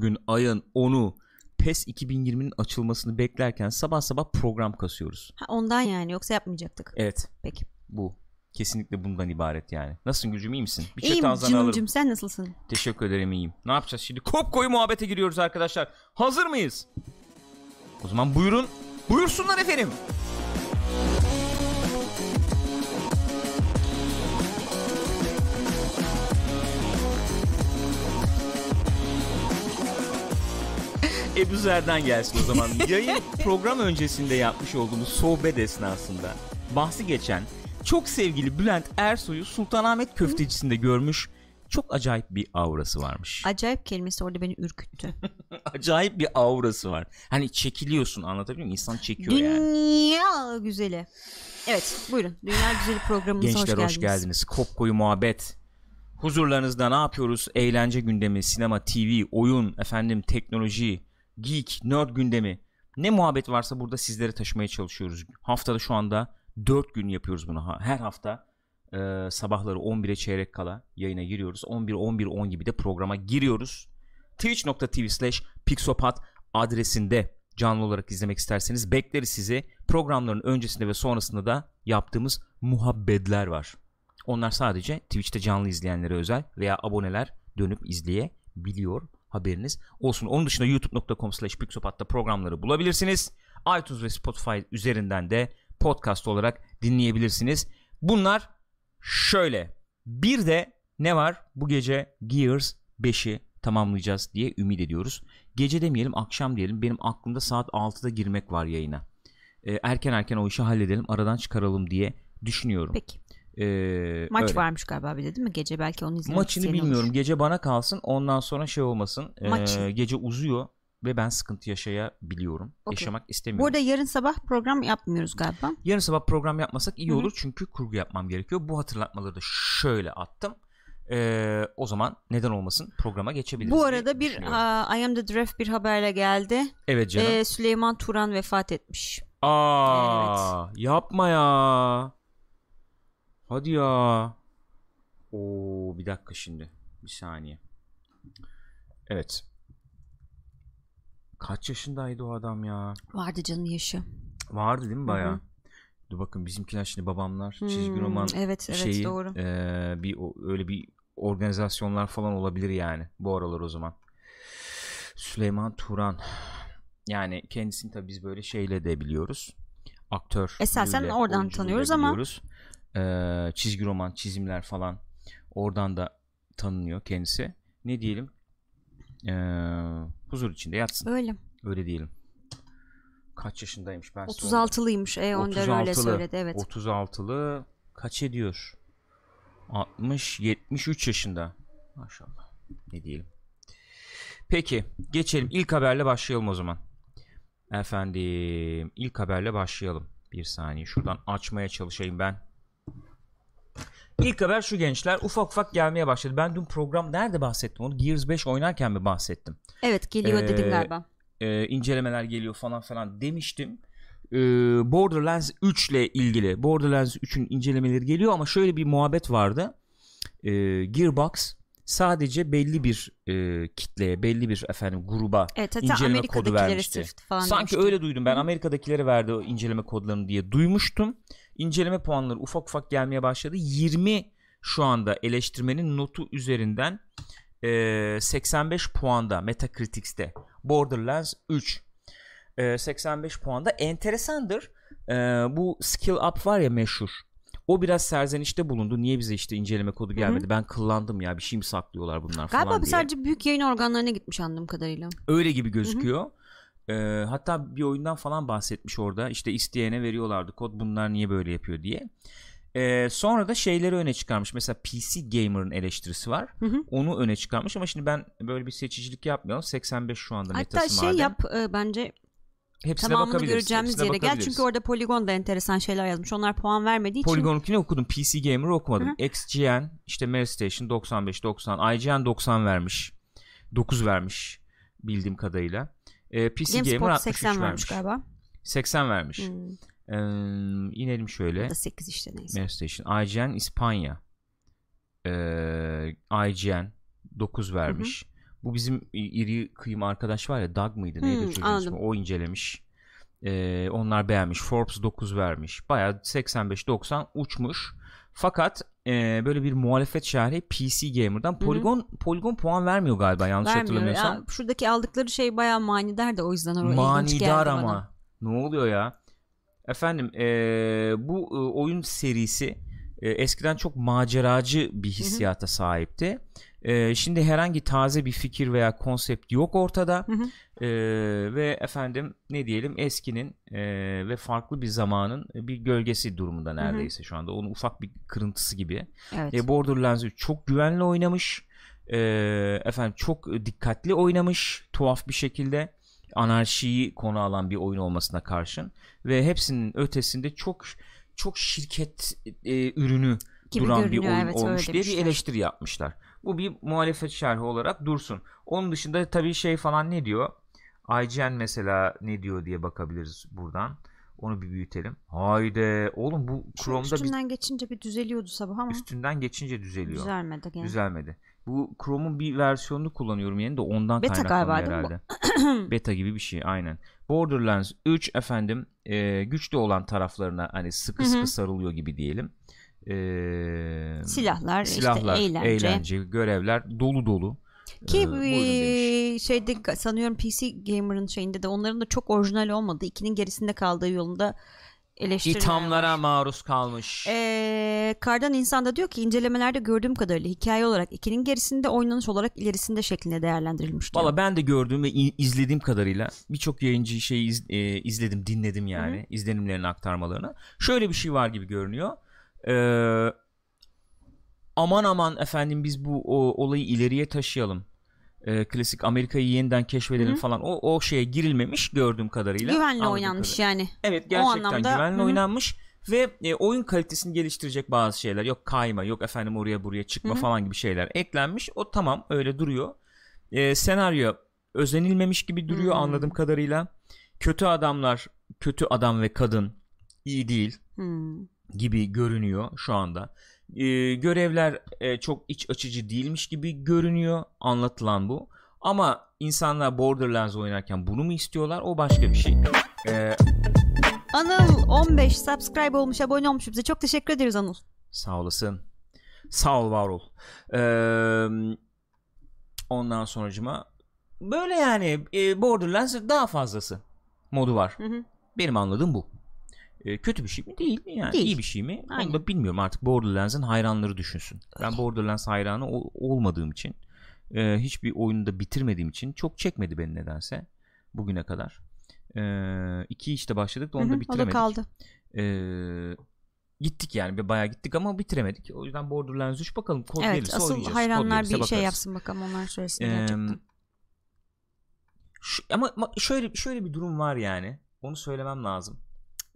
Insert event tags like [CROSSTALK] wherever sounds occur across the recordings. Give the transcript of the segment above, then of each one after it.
bugün ayın 10'u PES 2020'nin açılmasını beklerken sabah sabah program kasıyoruz. Ha, ondan yani yoksa yapmayacaktık. Evet Peki. bu. Kesinlikle bundan ibaret yani. Nasılsın Gülcüm iyi misin? Bir İyiyim. Cimcim sen nasılsın? Teşekkür ederim iyiyim. Ne yapacağız şimdi? Kop koyu muhabbete giriyoruz arkadaşlar. Hazır mıyız? O zaman buyurun. Buyursunlar efendim. Ebu Zer'den gelsin o zaman. [LAUGHS] Yayın program öncesinde yapmış olduğumuz sohbet esnasında bahsi geçen çok sevgili Bülent Ersoy'u Sultanahmet köftecisinde görmüş. Çok acayip bir aurası varmış. Acayip kelimesi orada beni ürküttü. [LAUGHS] acayip bir aurası var. Hani çekiliyorsun anlatabiliyor muyum? İnsan çekiyor yani. Dünya güzeli. Evet buyurun. Dünya güzeli programımıza Gençler hoş hoş geldiniz. geldiniz. Kopkoyu muhabbet. Huzurlarınızda ne yapıyoruz? Eğlence gündemi, sinema, TV, oyun, efendim teknoloji, geek, nerd gündemi. Ne muhabbet varsa burada sizlere taşımaya çalışıyoruz. Haftada şu anda 4 gün yapıyoruz bunu. Her hafta e, sabahları 11'e çeyrek kala yayına giriyoruz. 11 11 10 gibi de programa giriyoruz. Twitch.tv slash Pixopat adresinde canlı olarak izlemek isterseniz bekleriz sizi. Programların öncesinde ve sonrasında da yaptığımız muhabbetler var. Onlar sadece Twitch'te canlı izleyenlere özel veya aboneler dönüp izleyebiliyor haberiniz olsun. Onun dışında youtube.com slash pixopat'ta programları bulabilirsiniz. iTunes ve Spotify üzerinden de podcast olarak dinleyebilirsiniz. Bunlar şöyle. Bir de ne var? Bu gece Gears 5'i tamamlayacağız diye ümit ediyoruz. Gece demeyelim akşam diyelim. Benim aklımda saat 6'da girmek var yayına. Ee, erken erken o işi halledelim aradan çıkaralım diye düşünüyorum. Peki. Ee, Maç öyle. varmış galiba bir de değil mi? Gece belki onu izlemek Maçını isteyen olur. bilmiyorum. Gece bana kalsın. Ondan sonra şey olmasın. Maç. gece uzuyor ve ben sıkıntı yaşayabiliyorum. Okey. Yaşamak istemiyorum. arada yarın sabah program yapmıyoruz galiba. Yarın sabah program yapmasak iyi Hı hı. olur çünkü kurgu yapmam gerekiyor. Bu hatırlatmaları da şöyle attım. Ee, o zaman neden olmasın programa geçebiliriz. Bu arada bir aa, I am the draft bir haberle geldi. evet canım. Ee, Süleyman Turan vefat etmiş. Aa, yapma ya. Hadi ya. Oo, bir dakika şimdi. Bir saniye. Evet. Kaç yaşındaydı o adam ya? Vardı canın yaşı. Vardı değil mi Hı baya? hı. Dur bakın bizimkiler şimdi babamlar çizgi Hmm, roman evet evet şeyi doğru. eee, bir o- öyle bir organizasyonlar falan olabilir yani bu aralar o zaman. Süleyman Turan yani kendisini tabii biz böyle şeyle de biliyoruz. Aktör. Esasen oradan tanıyoruz ama- biliyoruz. Eee, çizgi roman, çizimler falan oradan da tanınıyor kendisi. Ne diyelim? Eee, huzur içinde yatsın. Öyle. Öyle diyelim. Kaç yaşındaymış ben size onu- 36'lıymış. E Önder öyle 36'lı. söyledi evet. 36'lı kaç ediyor? 60 73 yaşında. Maşallah. Ne diyelim. Peki geçelim. İlk haberle başlayalım o zaman. Efendim ilk haberle başlayalım. Bir saniye şuradan açmaya çalışayım ben. İlk haber şu gençler ufak ufak gelmeye başladı. Ben dün program nerede bahsettim onu? Gears 5 oynarken mi bahsettim? Evet geliyor dedim Ee, galiba. e, incelemeler geliyor falan falan demiştim. E, Borderlands 3 ile ilgili Borderlands 3'ün incelemeleri geliyor ama şöyle bir muhabbet vardı. E, Gearbox sadece belli bir e, kitleye, belli bir efendim gruba Evet inceleme kodu vermişti. falan Sanki demişti. öyle duydum. Ben Amerika'dakilere verdi o inceleme kodlarını diye duymuştum. İnceleme puanları ufak ufak gelmeye başladı. 20 şu anda eleştirmenin notu üzerinden e, 85 puanda Metacritic'te Borderlands 3 e, 85 puanda enteresandır. E, bu skill up var ya meşhur. O biraz serzenişte bulundu. Niye bize işte inceleme kodu gelmedi? Ben kıllandım ya. Bir şey mi saklıyorlar bunlar Galiba falan diye. sadece büyük yayın organlarına gitmiş anladığım kadarıyla. Öyle gibi gözüküyor. Ee, hatta bir oyundan falan bahsetmiş orada. İşte isteyene veriyorlardı kod. Bunlar niye böyle yapıyor diye. Ee, sonra da şeyleri öne çıkarmış. Mesela PC Gamer'ın eleştirisi var. Hı hı. Onu öne çıkarmış ama şimdi ben böyle bir seçicilik yapmayalım. 85 şu anda Hatta şey madem. yap e, bence Hepsine tamamını göreceğimiz Hepsine yere gel. Çünkü orada Polygon da enteresan şeyler yazmış. Onlar puan vermediği için Polygon'unkini okudum. PC Gamer'ı okumadım. Hı XGN işte Mary Station 95 90 IGN 90 vermiş. 9 vermiş bildiğim kadarıyla. Ee, PC Gamer GameSpot 63 80 vermiş galiba. 80 vermiş. Hmm. Ee, inelim şöyle. Ya da 8 işte neyse. Mary Station. IGN İspanya. Ee, IGN 9 vermiş. Bu bizim iri kıyım arkadaş var ya Doug mıydı neydi Hmm, çocuğun ismi o incelemiş. Ee, onlar beğenmiş. Forbes 9 vermiş. Bayağı 85-90 uçmuş. Fakat e, böyle bir muhalefet şerhi PC Gamer'dan Polygon Polygon puan vermiyor galiba yanlış Vermiyor. hatırlamıyorsam. Ya, şuradaki aldıkları şey bayağı manidar da o yüzden o ilginç Manidar ama. bana. Ne oluyor ya? Efendim eee, bu e, oyun serisi e, eskiden çok maceracı bir hissiyata sahipti. E, şimdi herhangi taze bir fikir veya konsept yok ortada. Hı hı. E, ve efendim ne diyelim eskinin e, ve farklı bir zamanın bir gölgesi durumunda neredeyse şu anda. Onun ufak bir kırıntısı gibi. Evet. E, Borderlands 3 çok güvenli oynamış. E, efendim çok dikkatli oynamış tuhaf bir şekilde anarşiyi konu alan bir oyun olmasına karşın ve hepsinin ötesinde çok çok şirket e, ürünü Gibi duran bir oyun evet, olmuş diye bir eleştiri yapmışlar. Bu bir muhalefet şerhi olarak dursun. Onun dışında tabii şey falan ne diyor? IGN mesela ne diyor diye bakabiliriz buradan. Onu bir büyütelim. Haydi oğlum bu Chrome'da üstünden geçince bir düzeliyordu sabah ama üstünden geçince düzeliyor. düzelmedi gene. Düzelmedi. Bu Chrome'un bir versiyonunu kullanıyorum yeni de ondan Beta kaynaklanıyor galiba herhalde. [CLEARS THROAT] Beta gibi bir şey aynen. Borderlands 3 efendim e, güçlü olan taraflarına hani sıkı sıkı sarılıyor gibi diyelim. E, Silahlar, silahlar, işte eğlence. eğlence, görevler dolu dolu. Ki E, demiş. şeyde sanıyorum PC Gamer'ın şeyinde de onların da çok orijinal olmadığı, ikinin gerisinde kaldığı yolunda eleştiriler İthamlara var. maruz kalmış. Eee, Kardan insan da diyor ki incelemelerde gördüğüm kadarıyla hikaye olarak ikinin gerisinde oynanış olarak ilerisinde şeklinde değerlendirilmiş. Valla ben de gördüğüm ve izlediğim kadarıyla birçok yayıncı şeyi iz- e, izledim, dinledim yani. izlenimlerini aktarmalarını. Şöyle bir şey var gibi görünüyor. Ee, aman aman efendim biz bu o, olayı ileriye taşıyalım. Ee, klasik Amerika'yı yeniden keşfedelim Hı hı. falan. O o şeye girilmemiş gördüğüm kadarıyla. Güvenli Anladığım oynanmış kadarıyla. yani. Evet gerçekten anlamda, güvenli hı oynanmış ve e, oyun kalitesini geliştirecek bazı şeyler yok kayma yok efendim oraya buraya çıkma Hı hı. falan gibi şeyler eklenmiş o tamam öyle duruyor E, senaryo özenilmemiş gibi duruyor Hı. anladığım kadarıyla kötü adamlar kötü adam ve kadın iyi değil Hmm. gibi görünüyor şu anda E, görevler e, çok iç açıcı değilmiş gibi görünüyor anlatılan bu ama insanlar Borderlands oynarken bunu mu istiyorlar o başka bir şey E, Anıl 15 subscribe olmuş, abone olmuş bize. Çok teşekkür ederiz Anıl. Sağ olasın. Sağ ol var ol. Ee, ondan sonracıma böyle yani e, Borderlands daha fazlası modu var. Hı hı. Benim anladığım bu. E, kötü bir şey mi? Değil. Yani Değil. iyi bir şey mi? Aynen. Onu da bilmiyorum artık Borderlands'ın hayranları düşünsün. Ben Borderlands hayranı ol- olmadığım için e, hiçbir oyunu da bitirmediğim için çok çekmedi beni nedense bugüne kadar. E, iki işte başladık da onu Hı da hı, o da bitiremedik. kaldı. Ee, gittik yani bir bayağı gittik ama bitiremedik. O yüzden Borderlands 3 bakalım kod Evet gelirse asıl oynayacağız. Hayranlar bir şey bakarız. yapsın bakalım onlar söylesin Ee, gerçekten. şu- ama şöyle şöyle bir durum var yani. Onu söylemem lazım.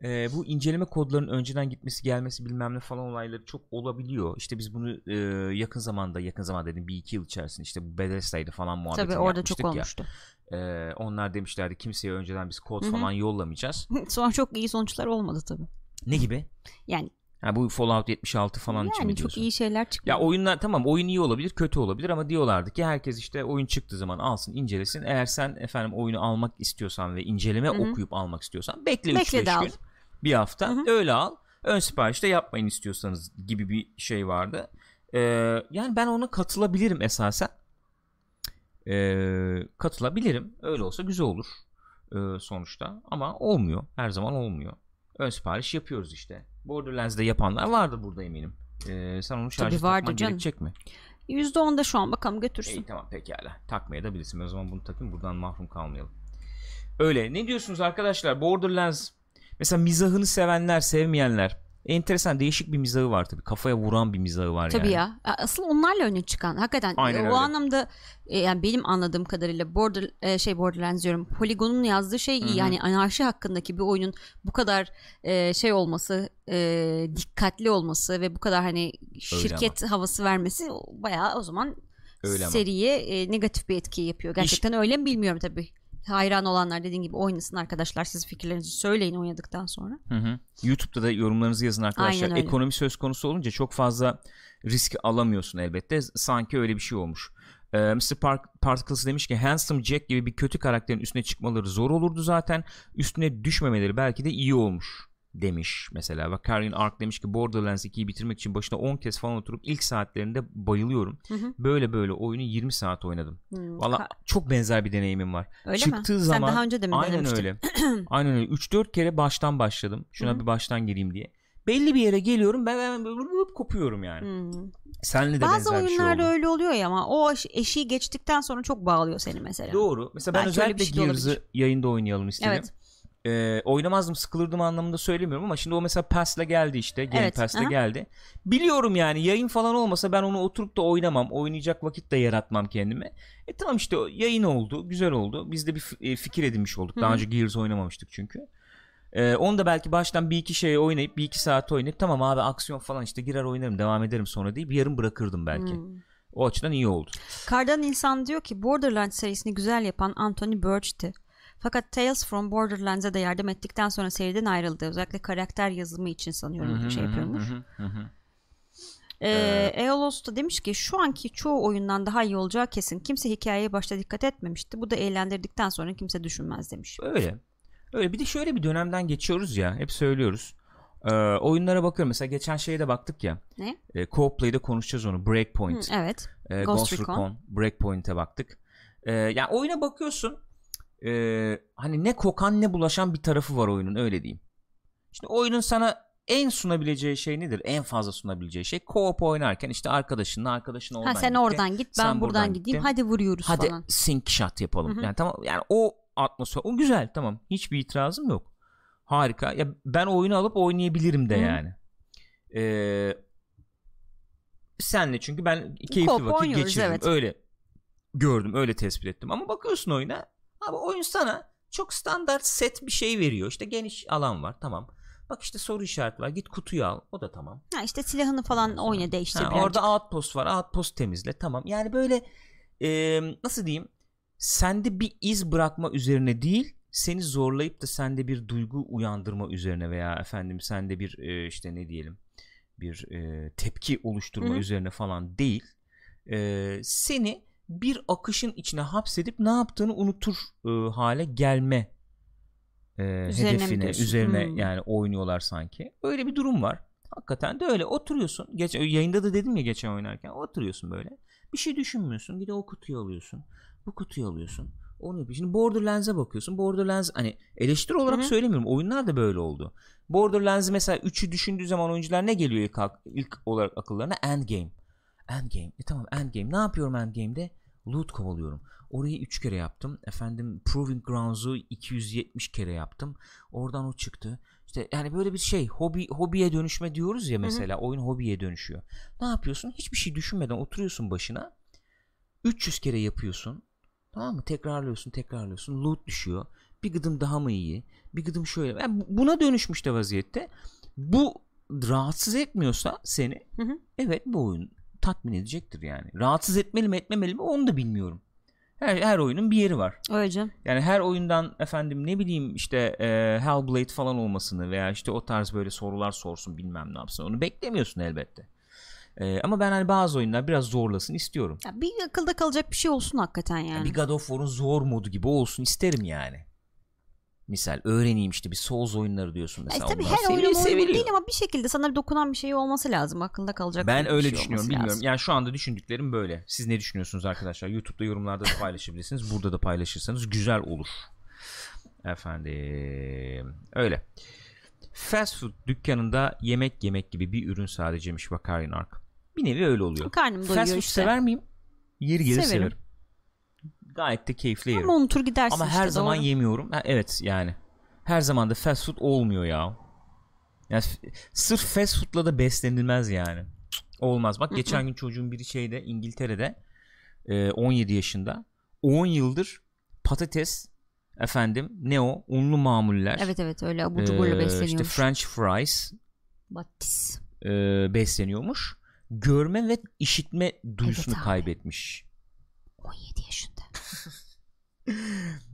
Ee, bu inceleme kodlarının önceden gitmesi gelmesi bilmem ne falan olayları çok olabiliyor. İşte biz bunu e, yakın zamanda yakın zaman dedim bir iki yıl içerisinde işte bu Bethesda'ydı falan muhabbetini Tabii orada çok ya. olmuştu. Ee, onlar demişlerdi kimseye önceden biz kod Hı hı. falan yollamayacağız. [LAUGHS] Sonra çok iyi sonuçlar olmadı tabii. Ne gibi? Yani Ha, bu Fallout 76 falan için mi yani diyorsun? çok iyi şeyler çıkıyor. Ya oyunlar tamam oyun iyi olabilir kötü olabilir ama diyorlardı ki herkes işte oyun çıktığı zaman alsın incelesin. Eğer sen efendim oyunu almak istiyorsan ve inceleme Hı hı. okuyup almak istiyorsan bekle Bekle 3-5 de al. gün bir hafta Hı hı. öyle al. Ön siparişte yapmayın istiyorsanız gibi bir şey vardı. Ee, yani ben ona katılabilirim esasen. Ee, katılabilirim. Öyle olsa güzel olur ee, sonuçta ama olmuyor. Her zaman olmuyor. Ön sipariş yapıyoruz işte. Borderlands'de yapanlar vardır burada eminim. Ee, sen onu şarja takman canım. gerekecek mi? %10'da şu an bakalım götürsün. İyi tamam pekala. Takmaya da bilirsin. O zaman bunu takayım buradan mahrum kalmayalım. Öyle. Ne diyorsunuz arkadaşlar? Borderlands mesela mizahını sevenler, sevmeyenler. Enteresan değişik bir mizahı var tabii. Kafaya vuran bir mizahı var Tabii yani. ya. Asıl onlarla öne çıkan. Hakikaten Aynen e, o öyle. anlamda e, yani benim anladığım kadarıyla Border e, şey Borderlands diyorum. Polygon'un yazdığı şey iyi. Yani anarşi hakkındaki bir oyunun bu kadar şey olması, dikkatli olması ve bu kadar hani şirket havası vermesi bayağı o zaman Öyle seriye negatif bir etki yapıyor. Gerçekten öyle mi bilmiyorum tabii. Hayran olanlar dediğin gibi oynasın arkadaşlar. Siz fikirlerinizi söyleyin oynadıktan sonra. Hı hı. YouTube'da da yorumlarınızı yazın arkadaşlar. Ekonomi söz konusu olunca çok fazla risk alamıyorsun elbette. Sanki öyle bir şey olmuş. Ee, Mr. Park, Particles demiş ki Handsome Jack gibi bir kötü karakterin üstüne çıkmaları zor olurdu zaten. Üstüne düşmemeleri belki de iyi olmuş demiş mesela. Ve Karin Ark demiş ki Borderlands 2'yi bitirmek için başına 10 kez falan oturup ilk saatlerinde bayılıyorum. Hı hı. Böyle böyle oyunu 20 saat oynadım. Hmm. Valla çok benzer bir deneyimim var. öyle Çıktığı mi? zaman Sen daha önce de mi aynen denemiştin? öyle. [CLEARS THROAT] aynen öyle. 3-4 kere baştan başladım. Şuna Hı hı. bir baştan gireyim diye. Belli bir yere geliyorum ben vup kopuyorum yani. Hmm. Senle de Bazı benzer bir şey oyunlarda oldu. öyle oluyor ya ama o eş- eşiği geçtikten sonra çok bağlıyor seni mesela. Doğru. Mesela ben Belki özellikle şey Gears'ı yayında oynayalım istedim. Evet. Ee, oynamazdım sıkılırdım anlamında söylemiyorum ama şimdi o mesela Pass'le geldi işte. Game Evet, Pass'le geldi. Biliyorum yani yayın falan olmasa ben onu oturup da oynamam. Oynayacak vakit de yaratmam kendime. E tamam işte yayın oldu. Güzel oldu. Biz de bir e, fikir edinmiş olduk. Daha önce Gears oynamamıştık çünkü. Ee, onu da belki baştan bir iki şey oynayıp bir iki saat oynayıp tamam abi aksiyon falan işte girer oynarım devam ederim sonra deyip yarım bırakırdım belki. Hmm. O açıdan iyi oldu. Kardan insan diyor ki Borderlands serisini güzel yapan Anthony Burch'ti. Fakat Tales from Borderlands'e de yardım ettikten sonra seriden ayrıldı. Özellikle karakter yazımı için sanıyorum şey yapıyormuş. Hı hı, hı hı. Ee, Eolos da demiş ki şu anki çoğu oyundan daha iyi olacağı kesin. Kimse hikayeye başta dikkat etmemişti. Bu da eğlendirdikten sonra kimse düşünmez demiş. Öyle. Öyle. Bir de şöyle bir dönemden geçiyoruz ya. Hep söylüyoruz. Ee, oyunlara bakıyorum. Mesela geçen şeye de baktık ya. Ne? E, Co-Play'de konuşacağız onu. Breakpoint. Hı, evet. e, Ghost Ghost, Recon. Recon. Breakpoint'e baktık. E, yani oyuna bakıyorsun. E, hani ne kokan ne bulaşan bir tarafı var oyunun öyle diyeyim. İşte oyunun sana en sunabileceği şey nedir? En fazla sunabileceği şey co-op oynarken işte arkadaşınla arkadaşın oradan Ha sen gitti. oradan git ben buradan, buradan gideyim. Hadi vuruyoruz Hadi falan. sync shot yapalım. Hı hı. Yani tamam yani o atmosfer o güzel tamam. Hiçbir itirazım yok. Harika. Ya ben oyunu alıp oynayabilirim de Hı hı. yani. Ee, senle çünkü ben keyifli Co-op vakit geçirdim. evet. Öyle gördüm, öyle tespit ettim. Ama bakıyorsun oyuna. Abi oyun sana çok standart set bir şey veriyor. İşte geniş alan var. Tamam. Bak işte soru işareti var. Git kutuyu al. O da tamam. Ha işte silahını falan oyna değiştir Ha, birazcık. orada outpost var. Outpost temizle. Tamam. Yani böyle e, nasıl diyeyim? Sende bir iz bırakma üzerine değil, seni zorlayıp da sende bir duygu uyandırma üzerine veya efendim sende bir e, işte ne diyelim bir e, tepki oluşturma Hı hı. üzerine falan değil. E, seni bir akışın içine hapsedip ne yaptığını unutur e, hale gelme e, Üzerine hedefine üzerine Hmm. yani oynuyorlar sanki. Öyle bir durum var. Hakikaten de öyle oturuyorsun. Geç, yayında da dedim ya geçen oynarken oturuyorsun böyle. Bir şey düşünmüyorsun. Bir de o kutuyu alıyorsun. Bu kutuyu alıyorsun. Onu yapıyorsun. Şimdi Borderlands'e bakıyorsun. Borderlands hani eleştiri olarak Hı hı. söylemiyorum. Oyunlar da böyle oldu. Borderlands'i mesela 3'ü düşündüğü zaman oyuncular ne geliyor ilk, ilk olarak akıllarına? Endgame. Endgame. E tamam Endgame. Ne yapıyorum Endgame'de? Loot kovalıyorum. Orayı 3 kere yaptım. Efendim Proving Grounds'u 270 kere yaptım. Oradan o çıktı. İşte yani böyle bir şey hobi hobiye dönüşme diyoruz ya mesela oyun hobiye dönüşüyor. Ne yapıyorsun? Hiçbir şey düşünmeden oturuyorsun başına. 300 kere yapıyorsun. Tamam mı? Tekrarlıyorsun, tekrarlıyorsun. Loot düşüyor. Bir gıdım daha mı iyi? Bir gıdım şöyle. Yani bu- buna dönüşmüş de vaziyette. Bu rahatsız etmiyorsa seni Hı hı. evet bu oyun tatmin edecektir yani. Rahatsız etmeli mi etmemeli mi onu da bilmiyorum. Her, her oyunun bir yeri var. Öyle. Yani her oyundan efendim ne bileyim işte e, Hellblade falan olmasını veya işte o tarz böyle sorular sorsun bilmem ne yapsın onu beklemiyorsun elbette. E, ama ben hani bazı oyunlar biraz zorlasın istiyorum. Ya bir akılda kalacak bir şey olsun hakikaten yani. Bir God of War'un zor modu gibi olsun isterim yani. Misal öğreneyim işte bir Souls oyunları diyorsun Ya mesela. tabii Onlar her oyunun oyunu seviliyor. değil ama bir şekilde sana dokunan bir şey olması lazım. Akılda kalacak Ben öyle şey düşünüyorum bilmiyorum. lazım. Yani şu anda düşündüklerim böyle. Siz ne düşünüyorsunuz arkadaşlar? YouTube'da yorumlarda da paylaşabilirsiniz. Burada da paylaşırsanız güzel olur. Efendim öyle. Fast food dükkanında yemek yemek gibi bir ürün sadeceymiş Bakarin Ark. Bir nevi öyle oluyor. Karnım doyuyor Fast food işte. sever miyim? Yeri gelir Severim. severim. Gayet de keyifli. Ama unutur gidersin Ama işte, her zaman doğru. yemiyorum. Ha, evet yani. Her zaman da fast food olmuyor ya. Yani sırf fast food'la da beslenilmez yani. Olmaz. Bak geçen gün çocuğun biri şeyde İngiltere'de e, 17 yaşında 10 yıldır patates efendim ne o unlu mamuller Evet evet öyle abur cuburla e, besleniyormuş. işte french fries Batis. e, besleniyormuş. Görme ve işitme duysunu abi. kaybetmiş. 17 yaşında.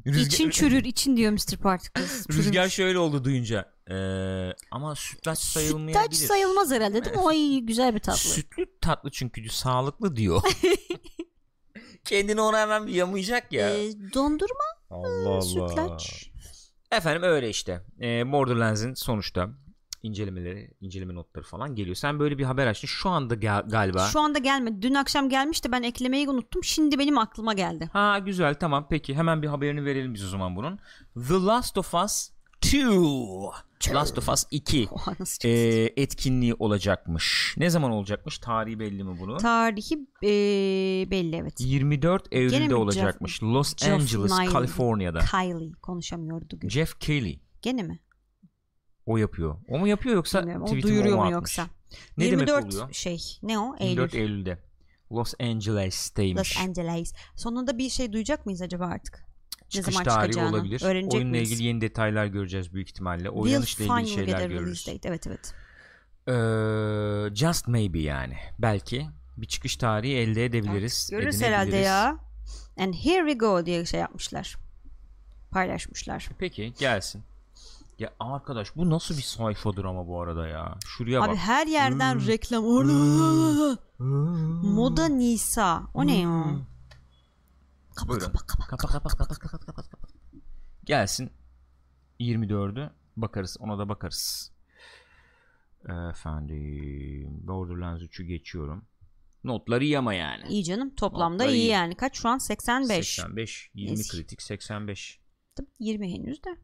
Rüzgar- İçin çürür için diyor Mr. Particles. Rüzgar Çürümüş. şöyle oldu duyunca. Ee, ama sütlaç sayılmayabilir. Sütlaç sayılmaz herhalde değil mi? İyi güzel bir tatlı. Sütlü tatlı çünkü sağlıklı diyor. [LAUGHS] Kendini ona hemen bir yamayacak ya. Ee, dondurma Allah Allah. sütlaç. Efendim öyle işte. Ee, Borderlands'in sonuçta incelemeleri, inceleme notları falan geliyor. Sen böyle bir haber açtın. Şu anda gel- galiba. Şu anda gelmedi. Dün akşam gelmişti ben eklemeyi unuttum. Şimdi benim aklıma geldi. Ha güzel tamam peki hemen bir haberini verelim biz o zaman bunun. The Last of Us 2. Last of Us 2 [LAUGHS] Oha nasıl e, çıksın? etkinliği olacakmış. Ne zaman olacakmış? Tarihi belli mi bunu? Tarihi ee, belli evet. 24 Gene Eylül'de olacakmış. Los Jeff Angeles, Nye- Kaliforniya'da. Kylie konuşamıyordu. Gül. Jeff Keighley Gene mi? O yapıyor. O mu yapıyor yoksa Bilmiyorum. O duyuruyor o mu atmış? yoksa? Ne 24 demek oluyor? şey ne o? Eylül. 24 Eylül'de. Los Angeles'teymiş. Los Angeles. Sonunda bir şey duyacak mıyız acaba artık? Çıkış zaman tarihi olabilir. öğrenecek Oyunla miyiz? ilgili yeni detaylar göreceğiz büyük ihtimalle. Oynanışla ilgili şeyler görürüz. date. Evet evet. Ee, just maybe yani. Belki bir çıkış tarihi elde edebiliriz. Görürüz herhalde ya. And here we go diye şey yapmışlar. Paylaşmışlar. Peki gelsin. Ya arkadaş bu nasıl bir sayfadır ama bu arada ya. Şuraya Abi bak. her yerden Hmm. reklam orada. Moda Nisa. O ne ya? Kapa Buyurun. kapa kapa. Kapat kapat kapat kapat kapat kapat. Gelsin 24'ü bakarız ona da bakarız. Efendim Borderlands 3'ü geçiyorum. Notları iyi ama yani. İyi canım toplamda Notları iyi iyi. yani. Kaç şu an 85. 85 20 Eski. kritik 85 Tabii 20 henüz de.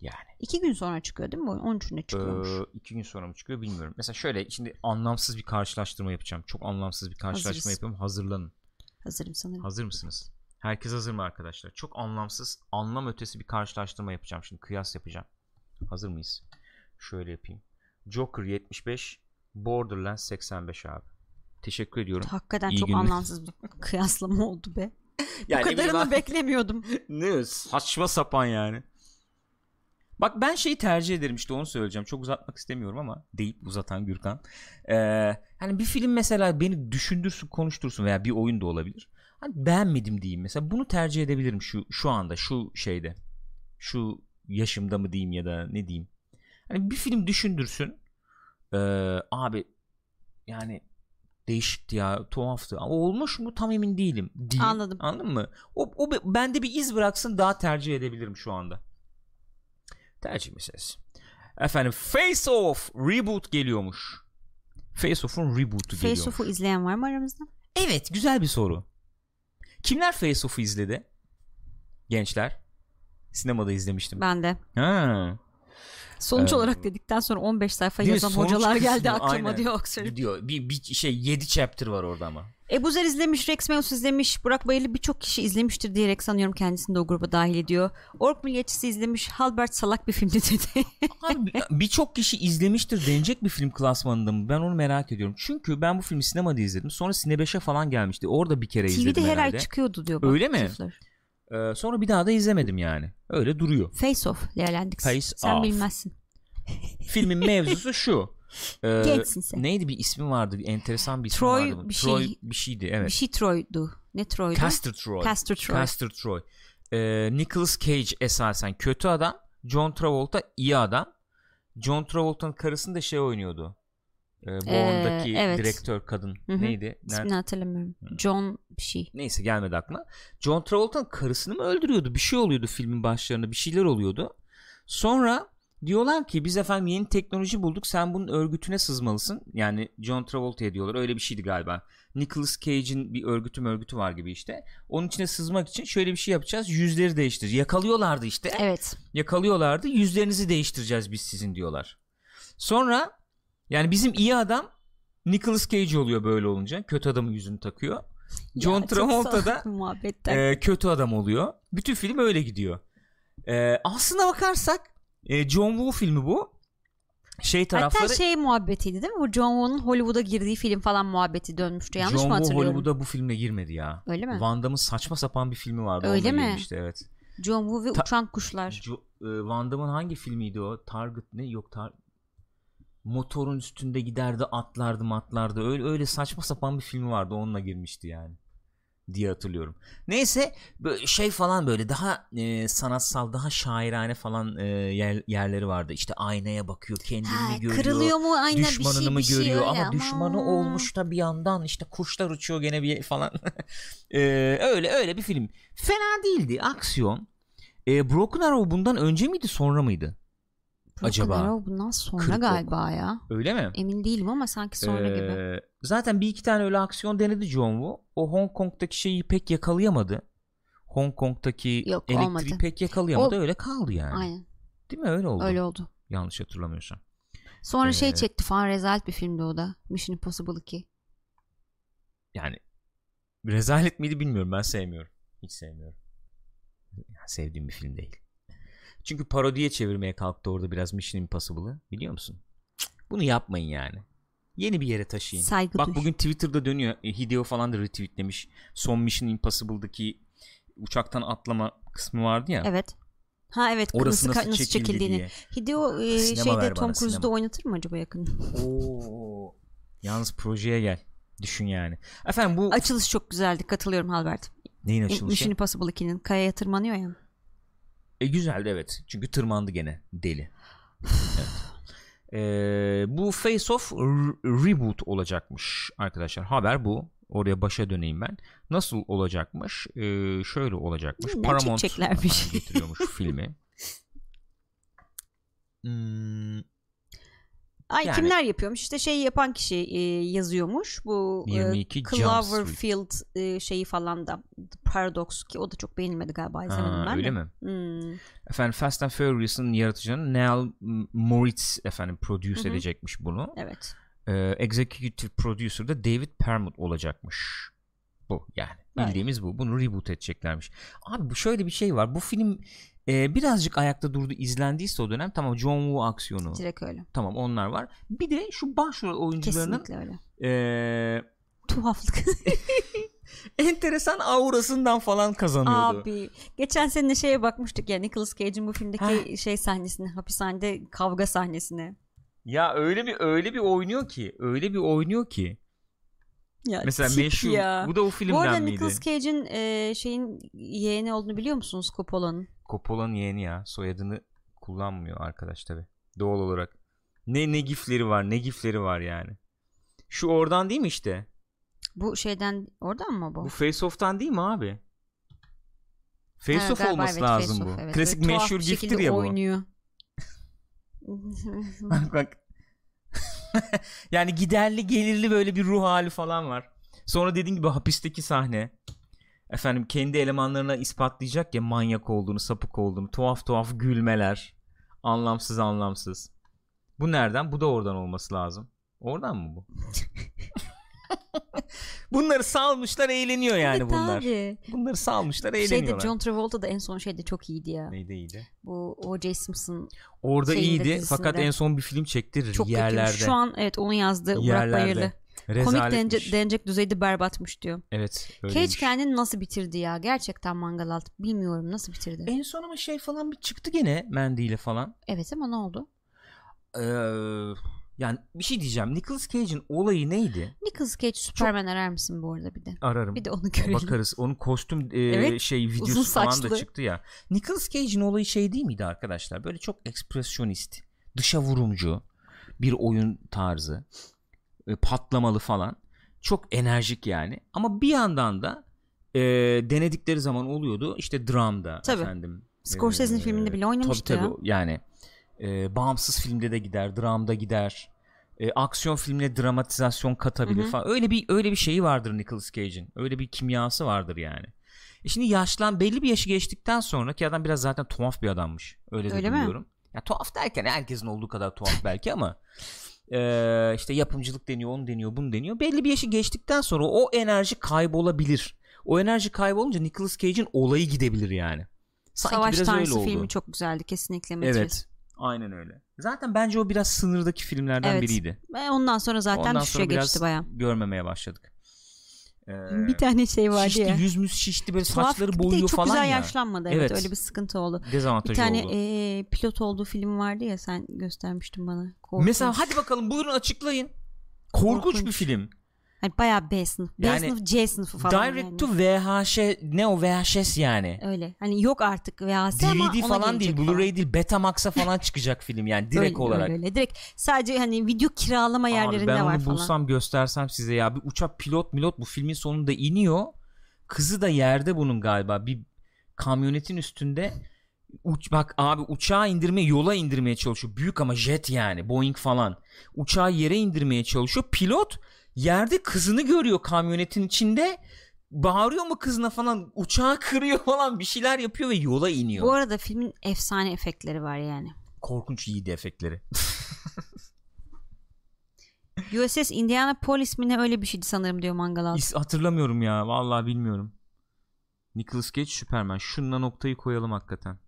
Yani. 2 gün sonra çıkıyor değil mi bu oyun? 13'ünde çıkıyormuş. Ee, iki gün sonra mı çıkıyor bilmiyorum. Mesela şöyle şimdi anlamsız bir karşılaştırma yapacağım. Çok anlamsız bir karşılaştırma Hazırız. yapıyorum. Hazırlanın. Hazırım sanırım. Hazır mısınız? Herkes hazır mı arkadaşlar? Çok anlamsız, anlam ötesi bir karşılaştırma yapacağım. Şimdi kıyas yapacağım. Hazır mıyız? Şöyle yapayım. Joker 75, Borderlands 85 abi. Teşekkür ediyorum. Hakikaten İyi çok günler. anlamsız bir [LAUGHS] kıyaslama oldu be. [LAUGHS] Yani Bu kadarını ben- beklemiyordum. [LAUGHS] Ne saçma sapan yani. Bak ben şeyi tercih ederim işte onu söyleyeceğim. Çok uzatmak istemiyorum ama deyip uzatan Gürkan. Ee, hani bir film mesela beni düşündürsün, konuştursun veya bir oyun da olabilir. Hani beğenmedim diyeyim mesela. Bunu tercih edebilirim şu şu anda, şu şeyde. Şu yaşımda mı diyeyim ya da ne diyeyim. Hani bir film düşündürsün. Ee, abi yani değişikti ya tuhaftı ama olmuş mu tam emin değilim diyeyim. Anladım. anladın mı o, o be- bende bir iz bıraksın daha tercih edebilirim şu anda tercih meselesi. Efendim Face Off reboot geliyormuş. Face Off'un reboot'u Face geliyormuş. Off'u izleyen var mı aramızda? evet güzel bir soru. Kimler Face Off'u izledi? Gençler. Sinemada izlemiştim. Ben de. ha. Sonuç Ee, olarak dedikten sonra 15 sayfa yazan hocalar geldi [LAUGHS] aklıma aynen. diyor Oxford. diyor bir, bir şey 7 chapter var orada ama Ebu Zer izlemiş, Rex Meus izlemiş, Burak Bayırlı birçok kişi izlemiştir diyerek sanıyorum kendisini de o gruba dahil ediyor. Ork Milliyetçisi izlemiş, Halbert salak bir filmdi dedi. [LAUGHS] Birçok kişi izlemiştir denecek bir film klasmanında mı? Ben onu merak ediyorum. Çünkü ben bu filmi sinemada izledim. Sonra Sine 5'e falan gelmişti. Orada bir kere izledim TV'de her herhalde. ay çıkıyordu diyor. Bak, Öyle mi? çiftler. Ee, sonra bir daha da izlemedim yani. Öyle duruyor. Face Off Landix. Face Sen Off. bilmezsin. Filmin mevzusu şu. [LAUGHS] Ee, Gençsin sen. Neydi bir ismi vardı. Bir enteresan bir ismi Troy vardı. bir Troy şey- bir şeydi evet. Bir şey Troy'du. Ne Troy'du? Castor Troy. Castor Troy. Castor Troy. Ee, Nicolas Cage esasen kötü adam. John Travolta iyi adam. John Travolta'nın karısını da şey oynuyordu. Ee, Bourne'daki evet. direktör kadın. Hı hı. Neydi? Nerede? İsmini hatırlamıyorum. John bir şey. Neyse gelmedi aklıma. John Travolta'nın karısını mı öldürüyordu? Bir şey oluyordu filmin başlarında. Bir şeyler oluyordu. Sonra diyorlar ki biz efendim yeni teknoloji bulduk. Sen bunun örgütüne sızmalısın. Yani John Travolta'ya diyorlar. Öyle bir şeydi galiba. Nicolas Cage'in bir örgütü örgütü var gibi işte. Onun içine sızmak için şöyle bir şey yapacağız. Yüzleri değiştir. Yakalıyorlardı işte. Evet. Yakalıyorlardı. Yüzlerinizi değiştireceğiz biz sizin diyorlar. Sonra yani bizim iyi adam Nicolas Cage oluyor böyle olunca. Kötü adamın yüzünü takıyor. John Ya, Travolta da e, kötü adam oluyor. Bütün film öyle gidiyor. E, aslına bakarsak e, John Woo filmi bu. Şey tarafları Hatta şey muhabbetiydi değil mi? Bu John Woo'nun Hollywood'a girdiği film falan muhabbeti dönmüştü. Yanlış John mı Woo hatırlıyorum? Hollywood'a bu filmle girmedi ya. Öyle mi? Van Damme'ın saçma sapan bir filmi vardı. Öyle mi? girmişti, evet. John Woo ve Ta- Uçan Kuşlar. Jo- e, Van Damme'ın hangi filmiydi o? Target ne? Yok tar motorun üstünde giderdi atlardı matlardı öyle öyle saçma sapan bir filmi vardı onunla girmişti yani diye hatırlıyorum. Neyse şey falan böyle daha e, sanatsal daha şairane falan e, yer, yerleri vardı. İşte aynaya bakıyor kendini Ha, görüyor. kırılıyor mu ayna bir düşmanını şey mı bir şey görüyor öyle ama, düşmanı olmuş da bir yandan işte kuşlar uçuyor gene bir falan. [LAUGHS] E, öyle öyle bir film. Fena değildi. Aksiyon. E, Broken Arrow bundan önce miydi sonra mıydı? Acaba? Arrow bundan sonra Kırk ok. galiba ya. Öyle mi? Emin değilim ama sanki sonra Ee, gibi. Zaten bir iki tane öyle aksiyon denedi John Woo. O Hong Kong'daki şeyi pek yakalayamadı. Hong Kong'daki Yok, elektriği olmadı. pek yakalayamadı. O- öyle kaldı yani. Aynen. Değil mi? Öyle oldu. Öyle oldu. Yanlış hatırlamıyorsam. Sonra Ee, şey çekti falan rezalet bir filmdi o da. Mission Impossible 2. Yani rezalet miydi bilmiyorum. Ben sevmiyorum. Hiç sevmiyorum. Yani sevdiğim bir film değil. Çünkü parodiye çevirmeye kalktı orada biraz Mission Impossible'ı. Biliyor musun? Bunu yapmayın yani. Yeni bir yere taşıyın. Saygı Bak duy. bugün Twitter'da dönüyor. E, Hideo falan da retweetlemiş. Son Mission Impossible'daki uçaktan atlama kısmı vardı ya. Evet. Ha evet Orası nasıl, nasıl, nasıl çekildi çekildiğini. diye. Hideo e, Sinema şeyde Tom Cruise'da oynatır mı acaba yakın? Oo. Yalnız projeye gel. Düşün yani. Efendim bu Açılış çok güzeldi. Katılıyorum Halbert. neyin açılışı? Mission Impossible 2'nin kayaya tırmanıyor ya. E, güzeldi evet. Çünkü tırmandı gene deli. evet. Ee, [SIGHS] bu Face Off reboot olacakmış arkadaşlar. Haber bu. Oraya başa döneyim ben. Nasıl olacakmış? Ee, şöyle olacakmış. Neden Paramount çekeceklermiş? efendim [LAUGHS] getiriyormuş filmi. [LAUGHS] Hmm, Ay Yani- kimler yapıyormuş? İşte şey yapan kişi e, yazıyormuş. Bu e, 22 Jump Cloverfield e, şeyi falan da The Paradox ki o da çok beğenilmedi galiba izlemedim ha, ben öyle de. mi? Hmm. Efendim Fast and Furious'ın yaratıcını Neil Moritz efendim produce edecekmiş bunu. Evet. Ee, executive producer da David Permut olacakmış. Bu yani bildiğimiz bu. Bunu reboot edeceklermiş. Abi bu şöyle bir şey var. Bu film e, birazcık ayakta durdu izlendiyse o dönem tamam John Woo aksiyonu Direkt öyle. tamam onlar var. Bir de şu başrol oyuncularının Kesinlikle öyle. e, Tuhaflık. [LAUGHS] enteresan aurasından falan kazanıyordu. Abi geçen sene şeye bakmıştık ya Nicolas Cage'in bu filmdeki şey sahnesine hapishanede kavga sahnesine. Ya öyle bir öyle bir oynuyor ki, öyle bir oynuyor ki. Ya Mesela meşhur. ya. Bu da o Bu filmden arada miydi? Nicolas Cage'in e, şeyin yeğeni olduğunu biliyor musunuz Coppola'nın? Coppola'nın yeğeni ya. Soyadını kullanmıyor arkadaş tabi. Doğal olarak. Ne ne gifleri var, ne gifleri var yani. Şu oradan değil mi işte? Bu şeyden oradan mı bu? Bu Face Off'tan değil mi abi? Face Ha, Off olması evet, lazım Face bu. Off, evet. Klasik tuhaf meşhur giftir ya bu. oynuyor. [LAUGHS] Bak bak. [LAUGHS] yani giderli gelirli böyle bir ruh hali falan var. Sonra dediğin gibi hapisteki sahne. Efendim kendi elemanlarına ispatlayacak ya manyak olduğunu, sapık olduğunu, tuhaf tuhaf gülmeler. Anlamsız anlamsız. Bu nereden? Bu da oradan olması lazım. Oradan mı bu? [LAUGHS] [LAUGHS] Bunları salmışlar eğleniyor yani Evet bunlar. abi. Bunları salmışlar Şeyde eğleniyorlar. John Travolta da en son şeyde çok iyiydi ya. Neydi iyiydi? Bu O.J. Simpson Orada iyiydi dizisinde. fakat en son bir film çektirir çok yerlerde. kötüymüş. Şu an evet onu yazdı Burak Yerlerde. Bayırlı. Komik Rezaletmiş. denecek, denecek düzeyde berbatmış diyor. Evet. Cage öyleymiş. kendini nasıl bitirdi ya? Gerçekten mangal altı. Bilmiyorum nasıl bitirdi. En son ama şey falan bir çıktı gene Mandy ile falan. evet ama ne oldu? Ee, yani bir şey diyeceğim. Nicolas Cage'in olayı neydi? Nicolas Cage Superman arar mısın bu arada bir de? Ararım. Bir de onu görelim. Bakarız. Onun kostüm e, Evet, şey videosu falan da çıktı ya. Nicolas Cage'in olayı şey değil miydi arkadaşlar? Böyle çok ekspresyonist, dışa vurumcu bir oyun tarzı. E, patlamalı falan. Çok enerjik yani. Ama bir yandan da e, denedikleri zaman oluyordu. İşte dramda Tabii. efendim. Scorsese'nin filminde bile oynamıştı tabii, ya. tabii. Yani e, bağımsız filmde de gider, dramda gider. E, aksiyon filmine dramatizasyon katabilir Hı hı. falan. Öyle bir öyle bir şeyi vardır Nicolas Cage'in. Öyle bir kimyası vardır yani. E şimdi yaşlan belli bir yaşı geçtikten sonra ki adam biraz zaten tuhaf bir adammış. Öyle de Öyle mi? duyuyorum. Ya tuhaf derken herkesin olduğu kadar tuhaf [LAUGHS] belki ama e, işte yapımcılık deniyor, onu deniyor, bunu deniyor. Belli bir yaşı geçtikten sonra o enerji kaybolabilir. O enerji kaybolunca Nicolas Cage'in olayı gidebilir yani. Sanki Savaş biraz öyle Tanrısı oldu. filmi çok güzeldi kesinlikle. Metres. Evet. Aynen öyle. Zaten bence o biraz sınırdaki filmlerden Evet. biriydi. Ve ondan sonra zaten Ondan düşüşe sonra geçti baya. görmemeye başladık. Ee, Bir tane şey vardı şişti, ya. yüz müz şişti böyle Tuhaf, saçları bir de boyuyor çok falan güzel ya. yaşlanmadı. Evet. Evet. öyle bir sıkıntı oldu. Bir Dezavantajı tane oldu. e, pilot olduğu film vardı ya sen göstermiştin bana. Korkunç. Mesela hadi bakalım buyurun açıklayın. Korkunç, Korkunç. bir film. Hani bayağı B sınıf. B Yani sınıf C sınıfı falan. Direct yani. to VHS ne o VHS yani. Öyle. Hani yok artık VHS ama DVD ona falan değil. Blu-ray değil, Betamax'a [LAUGHS] falan çıkacak film yani direkt Öyle, olarak. Öyle, öyle. Direkt sadece hani video kiralama Abi yerlerinde ben var falan. bulsam göstersem size ya bir uçak pilot milot bu filmin sonunda iniyor. Kızı da yerde bunun galiba bir kamyonetin üstünde uç bak abi uçağı indirmeye yola indirmeye çalışıyor. Büyük ama jet yani Boeing falan. Uçağı yere indirmeye çalışıyor. Pilot yerde kızını görüyor kamyonetin içinde. Bağırıyor mu kızına falan uçağı [LAUGHS] kırıyor falan bir şeyler yapıyor ve yola iniyor. Bu arada filmin efsane efektleri var yani. Korkunç iyiydi efektleri. [LAUGHS] USS Indianapolis mi ne öyle bir şeydi sanırım diyor Mangal. İs- hatırlamıyorum ya. Vallahi bilmiyorum. Nicolas Cage Superman. Şununla noktayı koyalım hakikaten.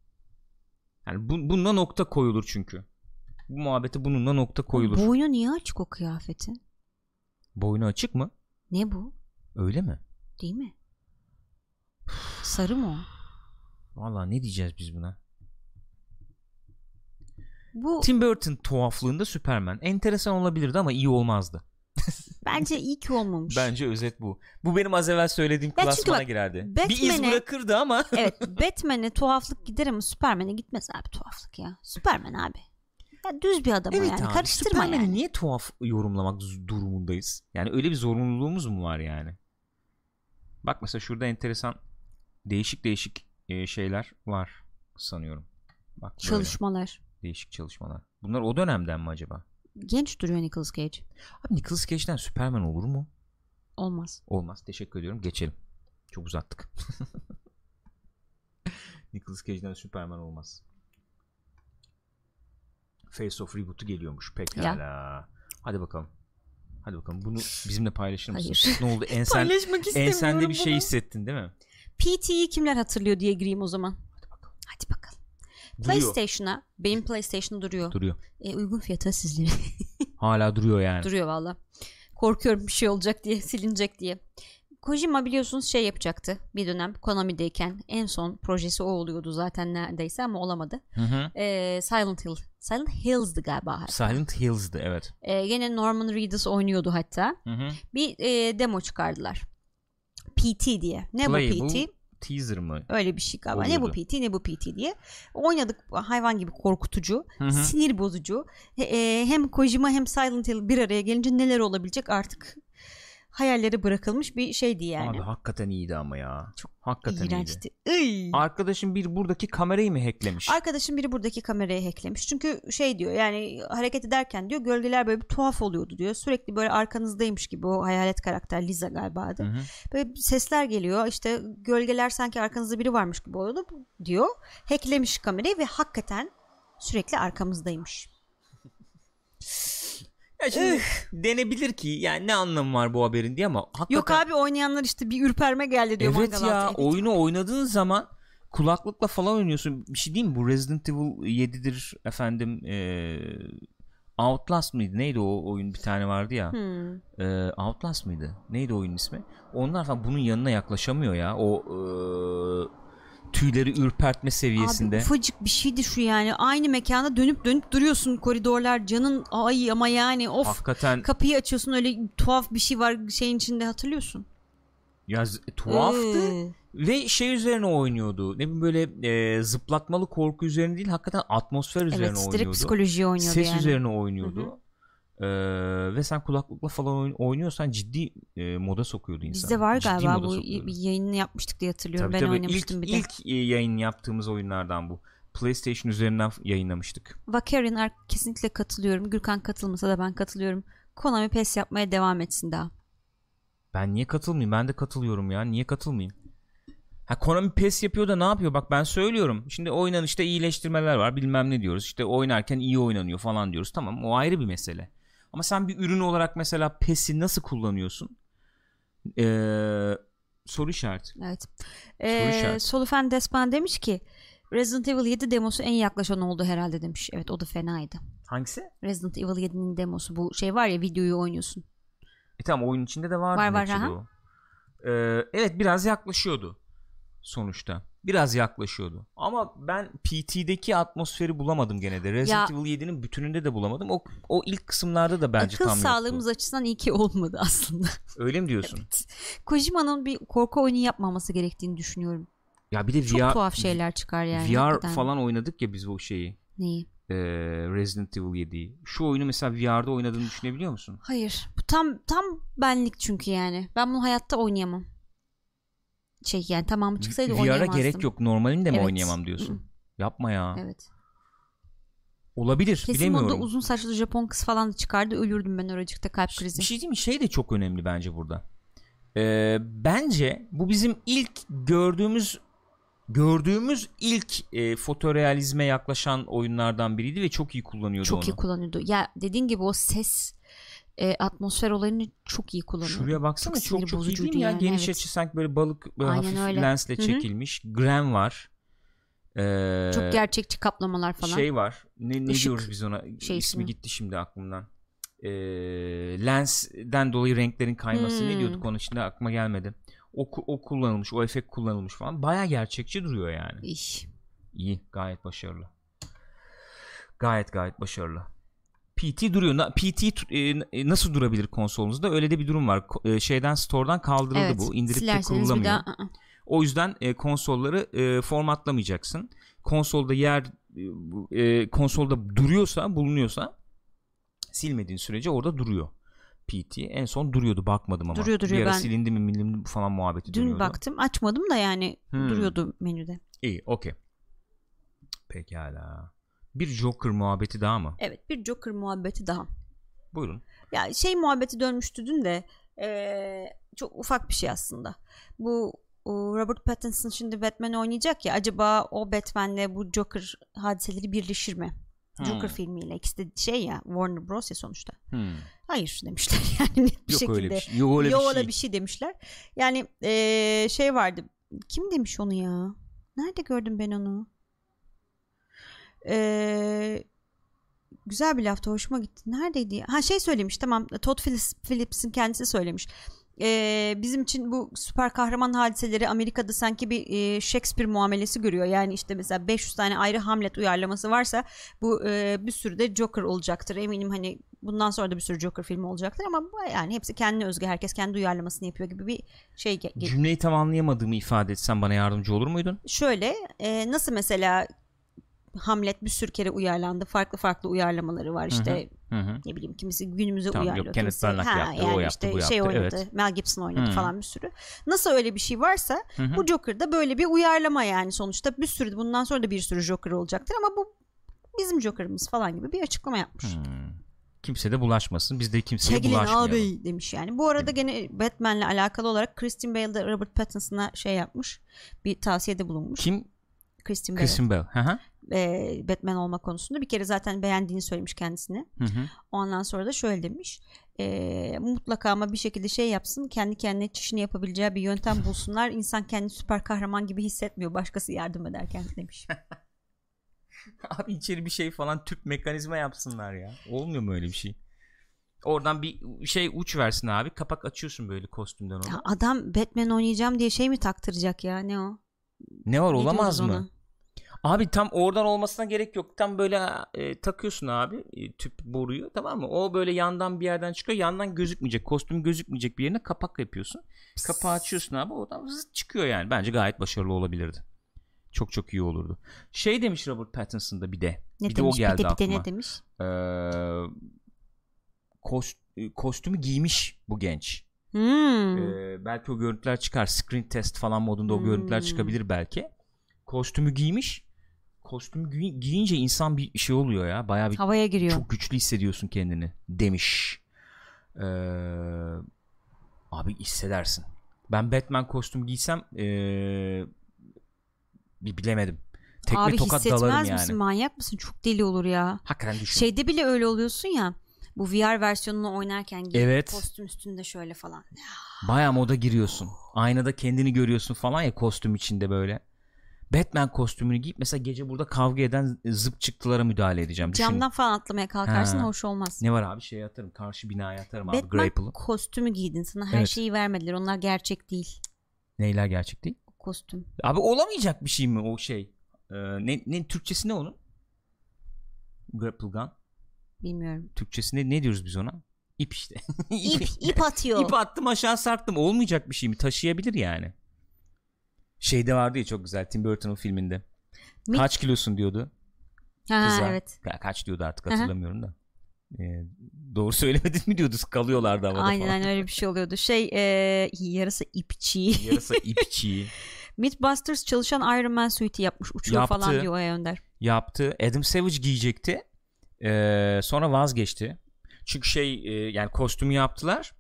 Yani bu, bununla nokta koyulur çünkü. Bu muhabbete bununla nokta koyulur. Boynu niye açık o kıyafetin? Boynu açık mı? Ne bu? Öyle mi? Değil mi? Sarı mı o? Vallahi ne diyeceğiz biz buna? Bu Tim Burton tuhaflığında Superman. Enteresan olabilirdi ama iyi olmazdı. [LAUGHS] bence iyi ki olmamış. Bence özet bu. Bu benim az evvel söylediğim Ya klasmana bak, girerdi. Bir iz Batman'e- bırakırdı ama evet [LAUGHS] Batman'e tuhaflık gider ama Superman'e gitmez abi tuhaflık ya. Superman abi. Ya düz bir adam Evet yani. abi, Karıştırma Superman'i yani. niye tuhaf yorumlamak durumundayız? Yani öyle bir zorunluluğumuz mu var yani? Bak mesela şurada enteresan değişik değişik e, şeyler var sanıyorum. Bak böyle Çalışmalar. değişik çalışmalar. Bunlar o dönemden mi acaba? Genç duruyor Nicolas Cage. Abi Nicolas Cage'den Superman olur mu? Olmaz. Olmaz. Teşekkür ediyorum. Geçelim. Çok uzattık. [LAUGHS] Nicolas Cage'den Superman olmaz. Face Off reboot'u geliyormuş. Pekala. Hadi bakalım. Hadi bakalım. Bunu bizimle paylaşır mısın? Hayır. Ne oldu? Ensen, Paylaşmak istemiyorum ensende bir şey bunu. hissettin değil mi? PT'yi kimler hatırlıyor diye gireyim o zaman. Hadi bakalım. Hadi bakalım. Duruyor. PlayStation'a benim PlayStation'da duruyor. Duruyor. E, uygun fiyata sizlere. Hala duruyor yani. duruyor valla. Korkuyorum bir şey olacak diye silinecek diye. Kojima biliyorsunuz şey yapacaktı bir dönem Konami'deyken en son projesi o oluyordu zaten neredeyse ama olamadı. Hı hı. Ee, Silent Hill. Silent Hills'dı galiba. hatta. Silent Hills'dı evet. Ee, gene Norman Reedus oynuyordu hatta. Hı hı. Bir e, demo çıkardılar. PT diye. Ne Playable bu PT? Teaser mı? Öyle bir şey galiba. Ne bu. PT ne bu PT diye. Oynadık hayvan gibi korkutucu, Hı hı. sinir bozucu. E, hem Kojima hem Silent Hill bir araya gelince neler olabilecek artık hayalleri bırakılmış bir şeydi yani. Abi hakikaten iyiydi ama ya. Çok hakikaten iyiydi. İğrençti. Iy. Arkadaşım bir buradaki kamerayı mı hacklemiş? Arkadaşım biri buradaki kamerayı hacklemiş. Çünkü şey diyor yani hareket ederken diyor gölgeler böyle bir tuhaf oluyordu diyor. Sürekli böyle arkanızdaymış gibi o hayalet karakter Liza galiba adı. Hı hı. Böyle sesler geliyor işte gölgeler sanki arkanızda biri varmış gibi oluyordu diyor. Hacklemiş kamerayı ve hakikaten sürekli arkamızdaymış. [LAUGHS] Ya şimdi denebilir ki yani ne anlamı var bu haberin diye ama hakikaten Yok abi oynayanlar işte bir ürperme geldi diyor evet ya altı. Oyunu oynadığın zaman kulaklıkla falan oynuyorsun. Bir şey diyeyim mi? Bu Resident Evil 7'dir efendim eee Outlast mıydı? Neydi o oyun bir tane vardı ya. Hmm. Eee, Outlast mıydı? Neydi oyunun ismi? Onlar falan bunun yanına yaklaşamıyor ya. O eee, tüyleri ürpertme seviyesinde. Abi ufacık bir şeydi şu yani. Aynı mekanda dönüp dönüp duruyorsun koridorlar. Canın ay ama yani of. Hakikaten Kapıyı açıyorsun öyle tuhaf bir şey var şeyin içinde hatırlıyorsun. ya tuhaftı. Iı. Ve şey üzerine oynuyordu. Ne bileyim böyle e, zıplatmalı korku üzerine değil hakikaten atmosfer üzerine Evet oynuyordu. psikoloji oynuyordu Ses yani. üzerine oynuyordu. Ee, ve sen kulaklıkla falan oynuyorsan ciddi e, moda sokuyordu insanı. Bizde var Ciddi galiba bu sokuyordu. yayını yapmıştık diye hatırlıyorum. Tabii ben tabii. oynamıştım ilk, bir de. ilk e, yayın yaptığımız oyunlardan bu. PlayStation üzerinden yayınlamıştık. Vakarian kesinlikle katılıyorum. Gürkan katılmasa da ben katılıyorum. Konami PES yapmaya devam etsin daha. Ben niye katılmayayım? Ben de katılıyorum ya. Niye katılmayayım? Ha Konami PES yapıyor da ne yapıyor? Bak ben söylüyorum. Şimdi oynanışta iyileştirmeler var. Bilmem ne diyoruz. İşte oynarken iyi oynanıyor falan diyoruz. Tamam o ayrı bir mesele. Ama sen bir ürün olarak mesela PES'i nasıl kullanıyorsun? Ee, soru işareti. Evet. Soru Ee, işareti. Solufen Despan demiş ki Resident Evil 7 demosu en yaklaşan oldu herhalde demiş. Evet o da fenaydı. Hangisi? Resident Evil 7'nin demosu bu şey var ya videoyu oynuyorsun. E tamam oyun içinde de vardı. Var, var, o. Ee, evet biraz yaklaşıyordu. Sonuçta. Biraz yaklaşıyordu. Ama ben PT'deki atmosferi bulamadım gene de. Resident Ya- Evil 7'nin bütününde de bulamadım. O, o ilk kısımlarda da bence Akıl tam sağlığımız yoktu. açısından iyi ki olmadı aslında. Öyle mi diyorsun? Kojima'nın bir korku oyunu yapmaması gerektiğini düşünüyorum. Ya bir de Çok VR, tuhaf şeyler çıkar yani. VR hakikaten. falan oynadık ya biz o şeyi. Neyi? e, Resident Evil 7'yi. Şu oyunu mesela VR'da oynadığını düşünebiliyor musun? Hayır. Bu tam tam benlik çünkü yani. Ben bunu hayatta oynayamam. Şey yani tamamı çıksaydı VR'a oynayamazdım. gerek yok. Normalinde mi Evet. oynayamam diyorsun? Hı. Yapma ya. Evet. Olabilir. Kesin bilemiyorum. modda uzun saçlı Japon kız falan da çıkardı. Ölürdüm ben oracıkta kalp krizi. Bir şey değil mi? Şey de çok önemli bence burada. Ee, bence bu bizim ilk gördüğümüz gördüğümüz ilk e, fotorealizme yaklaşan oyunlardan biriydi ve çok iyi kullanıyordu çok onu. iyi kullanıyordu. Ya dediğin gibi o ses e, atmosfer olayını çok iyi kullanıyordu. Şuraya baksana çok Çok çok, iyi değil ya? yani, Geniş evet. açı sanki böyle balık böyle Aynen hafif öyle. lensle Hı hı. çekilmiş. Gram var. Ee, Çok gerçekçi kaplamalar falan. Şey var. Ne, ne Işık diyoruz biz ona? şey İsmi gitti şimdi aklımdan. Ee, lensten dolayı renklerin kayması ne Hmm. diyorduk onun içinde aklıma gelmedi. O, o kullanılmış, o efekt kullanılmış falan. Baya gerçekçi duruyor yani. İş. İyi, gayet başarılı. Gayet gayet başarılı. PT duruyor. Na- PT tu- e, nasıl durabilir konsolunuzda? Öyle de bir durum var. E, şeyden store'dan kaldırıldı Evet. bu. İndirip de kurulamıyor. daha ı-ı. O yüzden e, konsolları e, formatlamayacaksın. Konsolda yer e, e, konsolda duruyorsa, bulunuyorsa silmediğin sürece orada duruyor. PT en son duruyordu bakmadım ama. Duruyor, duruyor. Bir ara Ben- silindi mi milindi mi falan muhabbeti Dün dönüyordu. baktım açmadım da yani Hmm. duruyordu menüde. İyi okey. Pekala. Bir Joker muhabbeti daha mı? Evet bir Joker muhabbeti daha. Buyurun. Ya şey muhabbeti dönmüştü dün de eee, çok ufak bir şey aslında. Bu o Robert Pattinson şimdi Batman oynayacak ya acaba o Batman'le bu Joker hadiseleri birleşir mi? Joker Hmm. filmiyle ikisi de şey ya Warner Bros ya sonuçta. Hmm. Hayır demişler [LAUGHS] yani net bir Yok şekilde. öyle bir şey. Yok öyle Yo, bir şey. bir şey demişler. Yani eee, şey vardı. Kim demiş onu ya? Nerede gördüm ben onu? Eee, güzel bir laftı. Hoşuma gitti. Neredeydi? Ha şey söylemiş tamam. Todd Phillips, Phillips'in kendisi söylemiş. Eee, bizim için bu süper kahraman hadiseleri Amerika'da sanki bir eee, Shakespeare muamelesi görüyor. Yani işte mesela 500 tane ayrı Hamlet uyarlaması varsa bu eee, bir sürü de Joker olacaktır. Eminim hani bundan sonra da bir sürü Joker filmi olacaktır ama yani hepsi kendine özgü. Herkes kendi uyarlamasını yapıyor gibi bir şey ge- Cümleyi tam anlayamadığımı ifade etsem bana yardımcı olur muydun? şöyle e, nasıl mesela Hamlet bir sürü kere uyarlandı. Farklı farklı uyarlamaları var işte. Hı hı. Ne bileyim kimisi günümüze Tamam, yok, uyarlıyor. Kenneth kimisi, Branagh yaptı, o yaptı, işte bu şey yaptı, oynadı. evet. Mel Gibson oynadı Hı. falan bir sürü. Nasıl öyle bir şey varsa Hı hı. bu Joker'da böyle bir uyarlama yani sonuçta bir sürü bundan sonra da bir sürü Joker olacaktır ama bu bizim Joker'ımız falan gibi bir açıklama yapmış. Hmm. Kimse de bulaşmasın. Biz de kimseye Çekilin bulaşmayalım. abi demiş yani. Bu arada gene Batman'le alakalı olarak Christian Bale de Robert Pattinson'a şey yapmış. Bir tavsiyede bulunmuş. Kim? Christian Bale. Christian Bale. Hı hı. E, Batman olma konusunda bir kere zaten beğendiğini söylemiş kendisine. Hı hı. Ondan sonra da şöyle demiş. e, mutlaka ama bir şekilde şey yapsın. Kendi kendine çişini yapabileceği bir yöntem bulsunlar. [LAUGHS] İnsan kendini süper kahraman gibi hissetmiyor. Başkası yardım ederken demiş. [LAUGHS] Abi içeri bir şey falan tüp mekanizma yapsınlar ya. Olmuyor mu öyle bir şey? Oradan bir şey uç versin abi. Kapak açıyorsun böyle kostümden onu. Ya adam Batman oynayacağım diye şey mi taktıracak ya ne o? Ne var Ne olamaz mı? ona? Abi tam oradan olmasına gerek yok. Tam böyle e, takıyorsun abi e, tüp boruyu tamam mı? O böyle yandan bir yerden çıkıyor. Yandan gözükmeyecek. Kostüm gözükmeyecek bir yerine kapak yapıyorsun. Kapağı açıyorsun abi. Oradan zıt çıkıyor yani. Bence gayet başarılı olabilirdi. Çok çok iyi olurdu. Şey demiş Robert Pattinson'da bir de. Ne bir demiş? de o geldi bir de, bir de aklıma. ne demiş? Ee, kost- e, kostümü giymiş bu genç. Hmm. Ee, belki o görüntüler çıkar. Screen test falan modunda o Hmm. görüntüler çıkabilir belki. Kostümü giymiş. Kostümü giy- giyince insan bir şey oluyor ya. Bayağı bir Havaya giriyor. çok güçlü hissediyorsun kendini demiş. Ee, abi hissedersin. Ben Batman kostümü giysem ee, bir bilemedim. Tekme Abi tokat dalarım hissetmez yani. misin? Manyak mısın? Çok deli olur ya. Hakikaten düşün. Şeyde bile öyle oluyorsun ya. Bu VR versiyonunu oynarken giyip Evet. kostüm üstünde şöyle falan. Baya moda giriyorsun. Aynada kendini görüyorsun falan ya kostüm içinde böyle. Batman kostümünü giyip mesela gece burada kavga eden zıp çıktılara müdahale edeceğim. Camdan falan atlamaya kalkarsın Ha. hoş olmaz. Ne var abi şey atarım karşı binaya atarım abi Batman Grapple'ı. kostümü giydin sana her Evet. şeyi vermediler onlar gerçek değil. Neyler gerçek değil? kostüm. Abi olamayacak bir şey mi o şey? Ee, ne, ne Türkçesi ne onun? Grapple gun. Bilmiyorum. Türkçesi ne, ne diyoruz biz ona? İp işte. [LAUGHS] İp, ip atıyor. İp attım aşağı sarktım. Olmayacak bir şey mi? Taşıyabilir yani. Şeyde vardı ya çok güzel Tim Burton'un filminde. Mi- Kaç kilosun diyordu. ha, Kıza. evet. Ka- kaç diyordu artık Aha. hatırlamıyorum da. Ee, doğru [LAUGHS] söylemedin mi diyordu kalıyorlardı havada Aynen falan. öyle bir şey oluyordu. Şey e, yarısı ipçi. [LAUGHS] Yarasa [LAUGHS] ipçi Mythbusters çalışan Iron Man suite'i yapmış. Uçuyor Yaptı. falan diyor Oya Önder. yaptı. Adam Savage giyecekti. Ee, sonra vazgeçti. Çünkü şey e, yani kostümü yaptılar.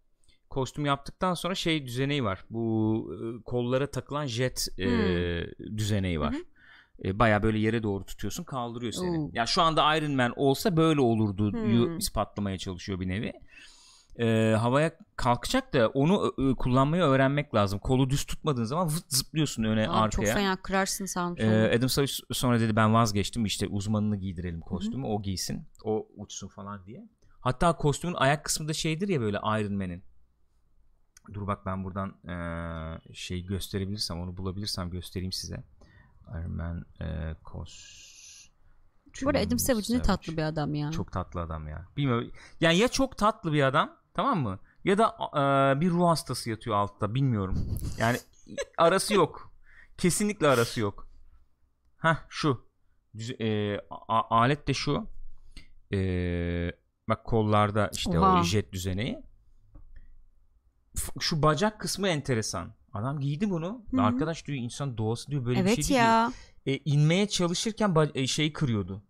Kostüm yaptıktan sonra şey düzeneği var. Bu e, kollara takılan jet e, düzeneği var. Hmm. E, Baya böyle yere doğru tutuyorsun kaldırıyor seni. Oo. Ya şu anda Iron Man olsa böyle olurdu Hmm. ispatlamaya çalışıyor bir nevi. E, havaya kalkacak da onu e, kullanmayı öğrenmek lazım. Kolu düz tutmadığın zaman vıt zıplıyorsun öne Aa, çok arkaya. fena kırarsın Ee, solunu. Adam Savage sonra dedi ben vazgeçtim işte uzmanını giydirelim kostümü o giysin o uçsun falan diye. Hatta kostümün ayak kısmı da şeydir ya böyle Iron Man'in. Dur bak ben buradan eee, şey gösterebilirsem onu bulabilirsem göstereyim size. Iron Man eee kostüm. Bu arada Adam Savage ne tatlı bir adam ya. Çok tatlı adam ya. Bilmiyorum. Yani ya çok tatlı bir adam tamam mı? Ya da eee, bir ruh hastası yatıyor altta bilmiyorum. Yani [LAUGHS] arası yok. Kesinlikle arası yok. Ha şu. Eee, a- alet de şu. Eee, bak kollarda işte o Oha. jet düzeneği. Şu bacak kısmı enteresan. Adam giydi bunu. Hı hı. Arkadaş diyor insan doğası diyor böyle bir evet şey değil. ya. E, inmeye çalışırken e, şeyi kırıyordu.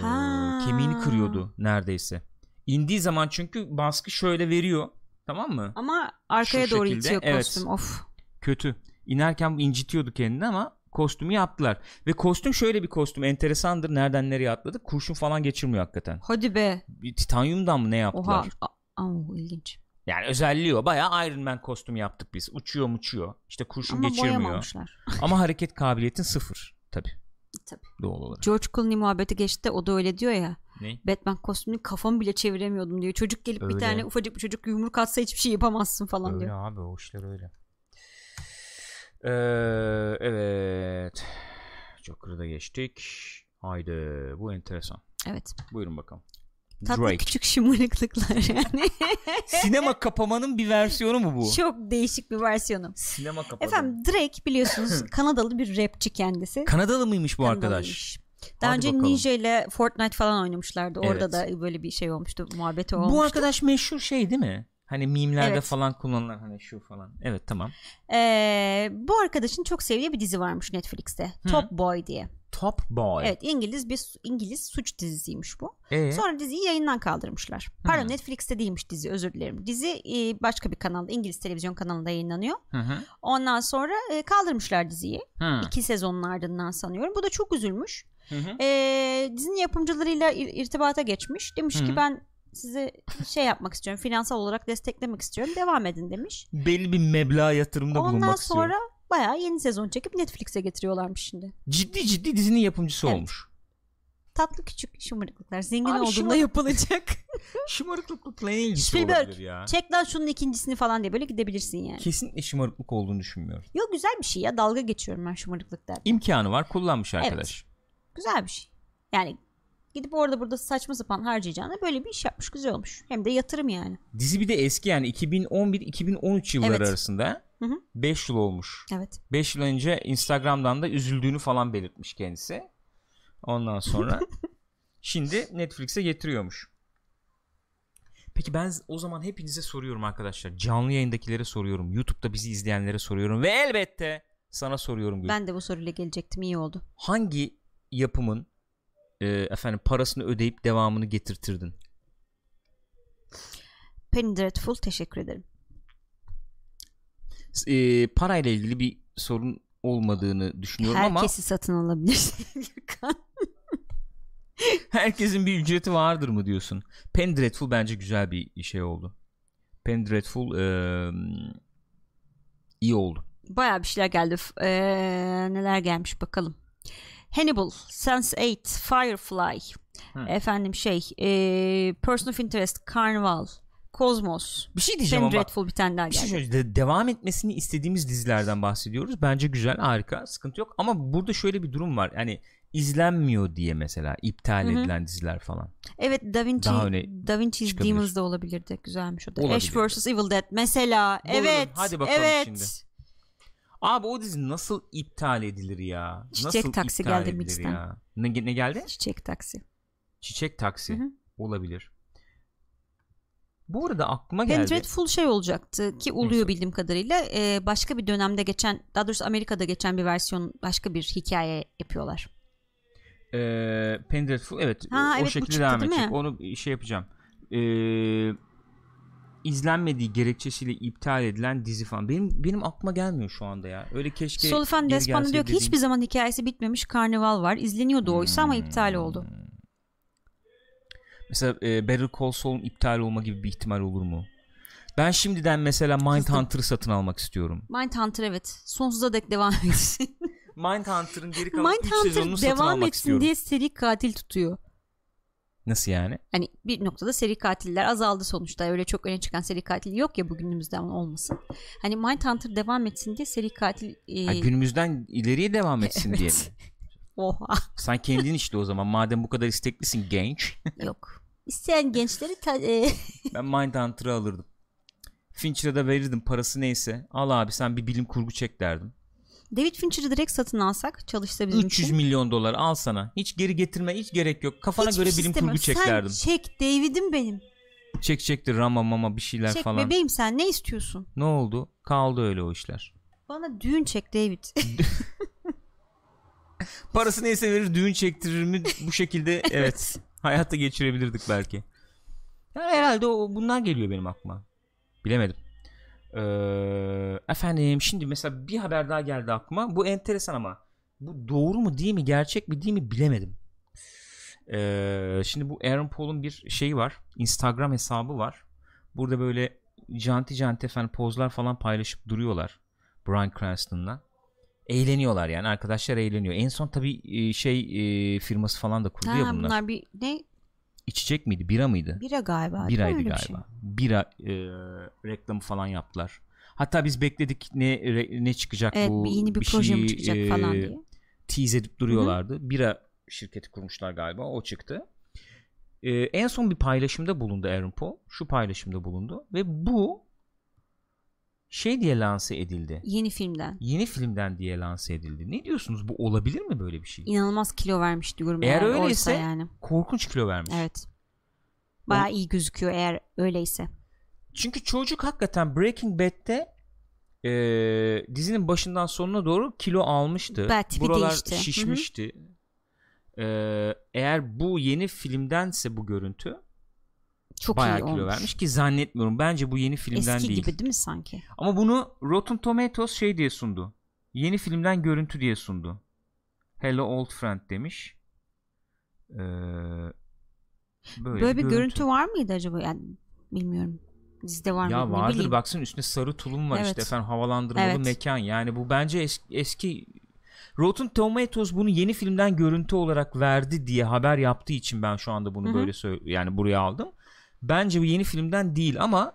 Ha. kemiğini kırıyordu neredeyse. İndiği zaman çünkü baskı şöyle veriyor. Tamam mı? Ama arkaya Şu doğru şekilde, itiyor evet. kostüm. Of. Kötü. İnerken incitiyordu kendini ama kostümü yaptılar. Ve kostüm şöyle bir kostüm. Enteresandır. Nereden nereye atladı? Kurşun falan geçirmiyor hakikaten. Hadi be. Bir titanyumdan mı ne yaptılar? Oha. A- Aa, ilginç. Yani özelliği o. Bayağı Iron Man kostümü yaptık biz. Uçuyor uçuyor. İşte kurşun Ama geçirmiyor. [LAUGHS] ama hareket kabiliyetin sıfır. Tabii. Tabii. Doğal olarak. George Clooney muhabbeti geçti. O da öyle diyor ya. Ne? Batman kostümünü kafamı bile çeviremiyordum diyor. Çocuk gelip bir Öyle. tane ufacık bir çocuk yumruk atsa hiçbir şey yapamazsın falan Öyle diyor. abi o işler öyle. Ee, evet. Joker'ı da geçtik. Haydi bu enteresan. Evet. Buyurun bakalım. Tatlı Drake. küçük şımarıklıklar yani. [LAUGHS] Sinema kapamanın bir versiyonu mu bu? Çok değişik bir versiyonu. Sinema kapadı. Efendim Drake biliyorsunuz [LAUGHS] Kanadalı bir rapçi kendisi. Kanadalı mıymış bu arkadaş? Kanadalıymış. Daha Hadi önce bakalım. Ninja ile Fortnite falan oynamışlardı. Orada Evet. da böyle bir şey olmuştu. Muhabbeti olmuştu. Bu arkadaş meşhur şey değil mi? Hani mimlerde Evet. falan kullanılan hani şu falan. Evet tamam. Ee, bu arkadaşın çok sevdiği bir dizi varmış Netflix'te. Hı. Top Boy diye. Top Boy. Evet İngiliz bir İngiliz suç dizisiymiş bu. Ee? Sonra diziyi yayından kaldırmışlar. Pardon Hı. Netflix'te değilmiş dizi özür dilerim. Dizi e, başka bir kanalda İngiliz televizyon kanalında yayınlanıyor. Hı hı. Ondan sonra e, kaldırmışlar diziyi. Hı. İki sezonun ardından sanıyorum. Bu da çok üzülmüş. Hı hı. E, dizinin yapımcılarıyla ir- irtibata geçmiş. Demiş Hı. ki ben size şey yapmak istiyorum. Finansal olarak desteklemek istiyorum. Devam edin demiş. Belli bir meblağ yatırımda Ondan bulunmak sonra istiyor. Bayağı yeni sezon çekip Netflix'e getiriyorlarmış şimdi. Ciddi ciddi dizinin yapımcısı Evet. olmuş. Tatlı küçük şımarıklıklar. Zengin Abi olduğunda şımar- yapılacak. [LAUGHS] Şımarıklıkla ne ilgisi Spielberg, olabilir ya? Çek lan şunun ikincisini falan diye böyle gidebilirsin yani. Kesinlikle şımarıklık olduğunu düşünmüyorum. Yok güzel bir şey ya. Dalga geçiyorum ben şımarıklık derken. İmkanı var kullanmış arkadaş. Güzel bir şey. Yani gidip orada burada saçma sapan harcayacağına böyle bir iş yapmış. Güzel olmuş. Hem de yatırım yani. Dizi bir de eski yani 2011-2013 yılları Evet. arasında. 5 yıl olmuş. Evet. 5 yıl önce Instagram'dan da üzüldüğünü falan belirtmiş kendisi. Ondan sonra [LAUGHS] şimdi Netflix'e getiriyormuş. Peki ben o zaman hepinize soruyorum arkadaşlar. Canlı yayındakilere soruyorum. YouTube'da bizi izleyenlere soruyorum. Ve elbette sana soruyorum. Gül. Ben de bu soruyla gelecektim. iyi oldu. Hangi yapımın e, efendim parasını ödeyip devamını getirtirdin? Penny Dreadful teşekkür ederim. E, parayla ilgili bir sorun olmadığını düşünüyorum ama Herkesi satın. Gürkan. [LAUGHS] Herkesin bir ücreti vardır mı diyorsun? Penny Dreadful bence güzel bir şey oldu. Penny Dreadful eee, iyi oldu. Bayağı bir şeyler geldi. Eee, neler gelmiş bakalım. Hannibal, Sense8, Firefly, Hı. efendim şey, eee, Person of Interest, Carnival, Kozmos. Bir şey diyeceğim Penny ama Dreadful bir tane daha bir şey geldi. söyleyeceğim. De- devam etmesini istediğimiz dizilerden bahsediyoruz. Bence güzel, harika, sıkıntı yok. Ama burada şöyle bir durum var. Yani izlenmiyor diye mesela iptal Hı hı. edilen diziler falan. Evet Da Vinci Daha öne Da Vinci's çıkabilir. Demons da olabilirdi. Güzelmiş o da. Olabilir. Ash vs Evil Dead mesela. Buyurun, evet. hadi bakalım evet. şimdi. Abi o dizi nasıl iptal edilir ya? Çiçek nasıl taksi iptal geldi Mix'ten. Ne, ne geldi? Çiçek taksi. Çiçek taksi. Hı hı. Olabilir. Bu arada aklıma geldi. Dreadful şey olacaktı ki oluyor Neyse. bildiğim kadarıyla. Ee, başka bir dönemde geçen daha doğrusu Amerika'da geçen bir versiyon başka bir hikaye yapıyorlar. Ee, Penny Dreadful evet, Ha, o evet, şekilde devam edecek. Onu şey yapacağım. Ee, izlenmediği gerekçesiyle iptal edilen dizi falan. Benim benim aklıma gelmiyor şu anda ya. Öyle keşke Solifan gelse diyor ki dediğim- hiçbir zaman hikayesi bitmemiş karnival var. İzleniyordu oysa ama iptal oldu. Mesela e, Better Call Saul'un iptal olma gibi bir ihtimal olur mu? Ben şimdiden mesela Mindhunter'ı satın almak istiyorum. Mindhunter evet. Sonsuza dek devam [LAUGHS] etsin. Mindhunter'ın geri kalan 3 sezonunu Mindhunter satın devam almak etsin istiyorum. diye seri katil tutuyor. Nasıl yani? Hani bir noktada seri katiller azaldı sonuçta. Öyle çok öne çıkan seri katil yok ya bugünümüzde ama olmasın. Hani Mindhunter devam etsin diye seri katil e, Ay, günümüzden ileriye devam etsin [LAUGHS] Evet. diye. mi? Oha. Sen kendin işte o zaman madem bu kadar isteklisin genç. [LAUGHS] Yok. İsteyen gençleri ta- e, [LAUGHS] Ben Mindhunter'ı alırdım. Fincher'a da verirdim parası neyse. Al abi sen bir bilim kurgu çek derdim. David Fincher'ı direkt satın alsak çalışsa bizim 300 için. milyon dolar al sana. Hiç geri getirme hiç gerek yok. Kafana Hiçbir göre şey bilim istemiyorum. kurgu çek Sen derdim. çek David'im benim. Çek çektir rama mama bir şeyler Çek falan. bebeğim sen ne istiyorsun? Ne oldu? Kaldı öyle o işler. Bana düğün çek David. [LAUGHS] Parası neyse verir düğün çektirir mi bu şekilde [LAUGHS] evet hayata geçirebilirdik belki. Yani herhalde o bunlar geliyor benim aklıma. Bilemedim. Ee, efendim şimdi mesela bir haber daha geldi aklıma. Bu enteresan ama. Bu doğru mu değil mi gerçek mi değil mi bilemedim. Ee, şimdi bu Aaron Paul'un bir şeyi var. Instagram hesabı var. Burada böyle canti canti efendim pozlar falan paylaşıp duruyorlar. Bryan Cranston'la. Eğleniyorlar yani arkadaşlar eğleniyor. En son tabii e, şey e, firması falan da kurdu ya ha, bunlar. bunlar bir ne? İçecek miydi? Bira mıydı? Bira galiba. mi? Biraydı bir galiba. şey. Bira e, reklamı falan yaptılar. Hatta biz bekledik ne re- ne çıkacak Evet bu bir yeni bir, proje mi şeyi, çıkacak e, falan diye. tease edip duruyorlardı. Bira şirketi kurmuşlar galiba. O çıktı. E, en son bir paylaşımda bulundu Aaron Paul. Şu paylaşımda bulundu ve bu şey diye lanse edildi. Yeni filmden. Yeni filmden diye lanse edildi. Ne diyorsunuz? Bu olabilir mi böyle bir şey? İnanılmaz kilo vermiş diyorum. Eğer oysa öyleyse- yani. Korkunç kilo vermiş. Evet. Baya iyi gözüküyor eğer öyleyse. Çünkü çocuk hakikaten Breaking Bad'de e, dizinin başından sonuna doğru kilo almıştı. Bel tipi Buralar değişti. Şişmişti. E, eğer bu yeni filmdense bu görüntü Çok bayağı iyi kilo olmuş. vermiş ki zannetmiyorum. Bence bu yeni filmden Eski değil. gibi değil mi sanki? Ama bunu Rotten Tomatoes şey diye sundu. Yeni filmden görüntü diye sundu. Hello Old Friend demiş. Ee, böyle, Böyle, bir görüntü. var mıydı acaba? Yani bilmiyorum. Dizide var Ya mıydı? ne vardır baksın üstüne sarı tulum var Evet. işte efendim havalandırmalı Evet. mekan. Yani bu bence es- eski Rotten Tomatoes bunu yeni filmden görüntü olarak verdi diye haber yaptığı için ben şu anda bunu Hı hı. böyle yani buraya aldım. Bence bu yeni filmden değil ama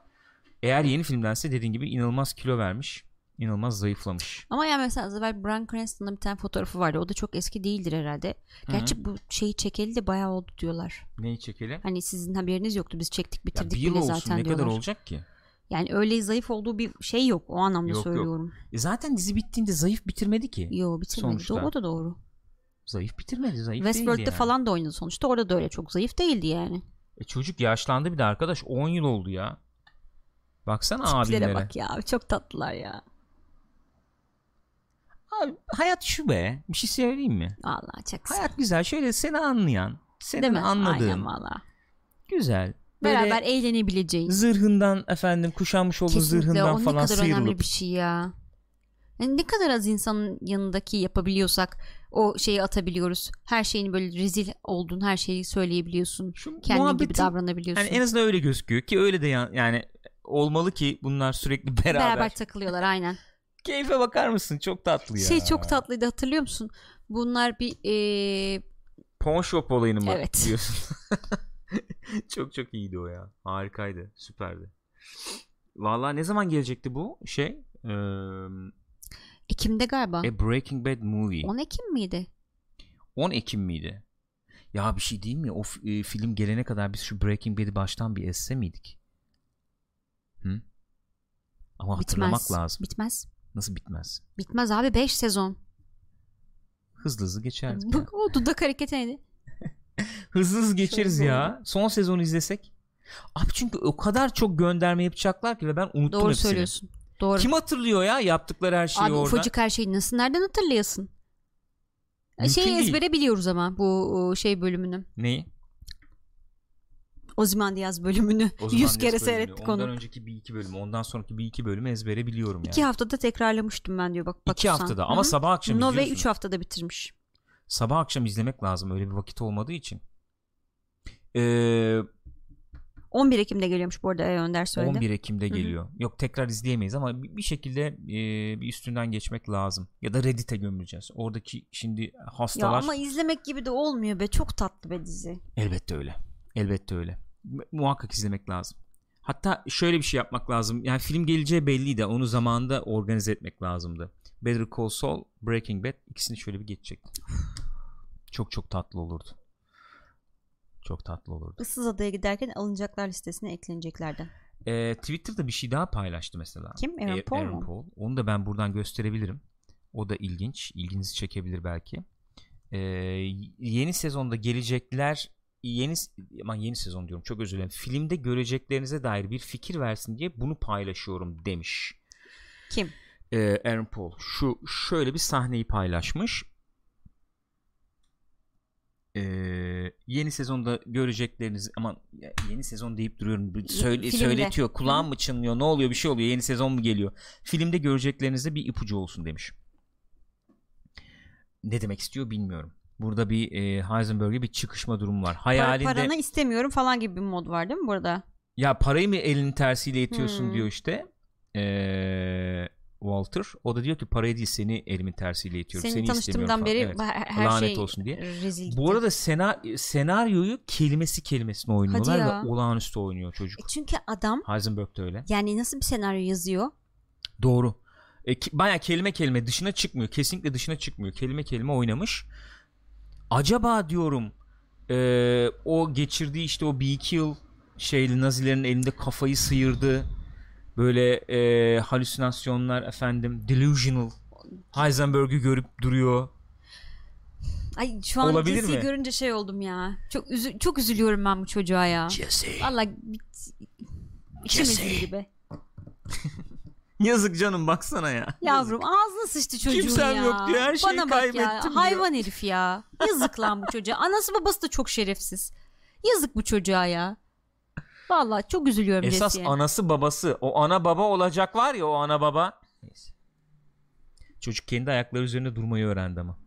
eğer yeni filmdense dediğin gibi inanılmaz kilo vermiş. inanılmaz zayıflamış. Ama ya mesela az evvel Bryan Cranston'da bir tane fotoğrafı vardı. O da çok eski değildir herhalde. Gerçi bu şeyi çekeli de bayağı oldu diyorlar. Neyi çekeli? Hani sizin haberiniz yoktu. Biz çektik Ya bitirdik bir yıl bile olsun zaten ne diyorlar. kadar olacak ki? Yani öyle zayıf olduğu bir şey yok. O anlamda Yok, yok. söylüyorum. E zaten dizi bittiğinde zayıf bitirmedi ki. Yo bitirmedi. Sonuçta. O da doğru. Zayıf bitirmedi zayıf Westworld'de yani. falan da oynadı sonuçta. Orada da öyle çok zayıf değildi yani. E çocuk yaşlandı bir de arkadaş 10 yıl oldu ya. Baksana Tiplere abimlere. bak ya. Çok tatlılar ya. Abi, hayat şu be. Bir şey söyleyeyim mi? Vallahi çok güzel. Hayat güzel. Şöyle seni anlayan, Değil seni mi? anladığın. Aynen valla. Güzel. Böyle Beraber eğlenebileceğiz. zırhından efendim kuşanmış olduğu Kesinlikle zırhından o ne falan kadar önemli sıyrılıp. bir şey ya. Yani ne kadar az insanın yanındaki yapabiliyorsak o şeyi atabiliyoruz. Her şeyini böyle rezil olduğun her şeyi söyleyebiliyorsun. Şu Kendin gibi muhabbetin- davranabiliyorsun. Yani en azından öyle gözüküyor ki öyle de ya- yani olmalı ki bunlar sürekli [LAUGHS] beraber. Beraber takılıyorlar aynen. Keyfe bakar mısın? Çok tatlı ya. Şey çok tatlıydı hatırlıyor musun? Bunlar bir eee Pawn shop olayını mı Evet. diyorsun? [LAUGHS] çok çok iyiydi o ya. Harikaydı. Süperdi. Vallahi ne zaman gelecekti bu şey? Ee, Ekim'de galiba. A Breaking Bad Movie. 10 Ekim miydi? 10 Ekim miydi? Ya bir şey değil mi? O e, film gelene kadar biz şu Breaking Bad'i baştan bir esse miydik? Hı? Ama hatırlamak Bitmez. lazım. Bitmez. Nasıl bitmez? Bitmez abi 5 sezon. Hızlı hızlı geçerdik. Bu, [LAUGHS] o dudak hareketi neydi? [LAUGHS] Hızlı hızlı geçeriz ya. Son sezonu izlesek. Abi çünkü o kadar çok gönderme yapacaklar ki ve ben unuttum Doğru hepsini. söylüyorsun. Doğru. Kim hatırlıyor ya yaptıkları her şeyi Abi orada? ufacık her şeyi nasıl nereden hatırlayasın? Mümkün Şeyi değil. ezbere biliyoruz ama bu şey bölümünü. Neyi? Ozymandias bölümünü. O zaman 100 kere bölümünü. seyrettik Ondan onu. önceki bir iki bölüm. Ondan sonraki bir iki bölümü ezbere biliyorum yani. İki haftada tekrarlamıştım ben diyor bak. İki bakırsan. haftada Hı ama sabah akşam Nove izliyorsun. 3 haftada bitirmiş. Sabah akşam izlemek lazım öyle bir vakit olmadığı için. Ee, 11 Ekim'de geliyormuş bu arada Ey Önder söyledi. 11 Ekim'de hı. geliyor. Yok tekrar izleyemeyiz ama bir şekilde e, bir üstünden geçmek lazım. Ya da Reddit'e gömüleceğiz. Oradaki şimdi Ya hastalar ama izlemek gibi de olmuyor be. Çok tatlı be dizi. elbette öyle. Elbette öyle. Mu- Muhakkak izlemek lazım. Hatta şöyle bir şey yapmak lazım. Yani film geleceği belliydi. Onu zamanında organize etmek lazımdı. Better Call Saul, Breaking Bad ikisini şöyle bir geçecektim. Çok çok tatlı olurdu. Çok tatlı olurdu. Issız Adaya giderken alınacaklar listesine ekleneceklerden. Ee, Twitter'da bir şey daha paylaştı mesela. Kim? Aaron Ee, Paul mu? Onu da ben buradan gösterebilirim. O da ilginç. İlginizi çekebilir belki. Ee, yeni sezonda gelecekler yeni aman yeni sezon diyorum çok özür dilerim. Filmde göreceklerinize dair bir fikir versin diye bunu paylaşıyorum demiş. Kim? Ee, Aaron Paul şu şöyle bir sahneyi paylaşmış. Ee, yeni sezonda görecekleriniz aman ya yeni sezon deyip duruyorum. Söyle, Filmde. söyletiyor kulağım mı çınlıyor ne oluyor bir şey oluyor yeni sezon mu geliyor? Filmde göreceklerinize bir ipucu olsun demiş. Ne demek istiyor bilmiyorum. Burada bir e, Heisenberg'e bir çıkışma durumu var. Hayalinde paranı istemiyorum falan gibi bir mod var değil mi burada? ya parayı mı elinin tersiyle itiyorsun Hmm. diyor işte. Ee, Walter o da diyor ki parayı değil seni elimin tersiyle itiyorum Senin seni tanıştığımdan beri. Evet. her, Lanet şey olsun diye. rezil gitti. Bu arada sena senaryoyu kelimesi kelimesine oynuyorlar ve olağanüstü oynuyor çocuk. E çünkü adam Heisenberg de öyle. yani nasıl bir senaryo yazıyor? Doğru. E, bayağı kelime kelime dışına çıkmıyor. Kesinlikle dışına çıkmıyor. Kelime kelime oynamış. Acaba diyorum e, o geçirdiği işte o bir iki yıl şeyli Nazilerin elinde kafayı sıyırdı. Böyle e, halüsinasyonlar efendim delusional Heisenberg'ü görüp duruyor. Ay şu an Olabilir Jesse'yi mi? görünce şey oldum ya. Çok üzü- çok üzülüyorum ben bu çocuğa ya. Jesse. Valla içim Jesse. ezildi be. [LAUGHS] Yazık canım baksana ya. Yavrum ağzına sıçtı çocuğun Kimsem ya. yok diyor, her şeyi Bana bak ya. kaybettim diyor. Hayvan herif ya. Yazık lan bu çocuğa. Anası babası da çok şerefsiz. Yazık bu çocuğa ya. Valla çok üzülüyorum Esas Jesse'ye. anası babası. O ana baba olacak var ya o ana baba. Neyse. Çocuk kendi ayakları üzerinde durmayı öğrendi ama.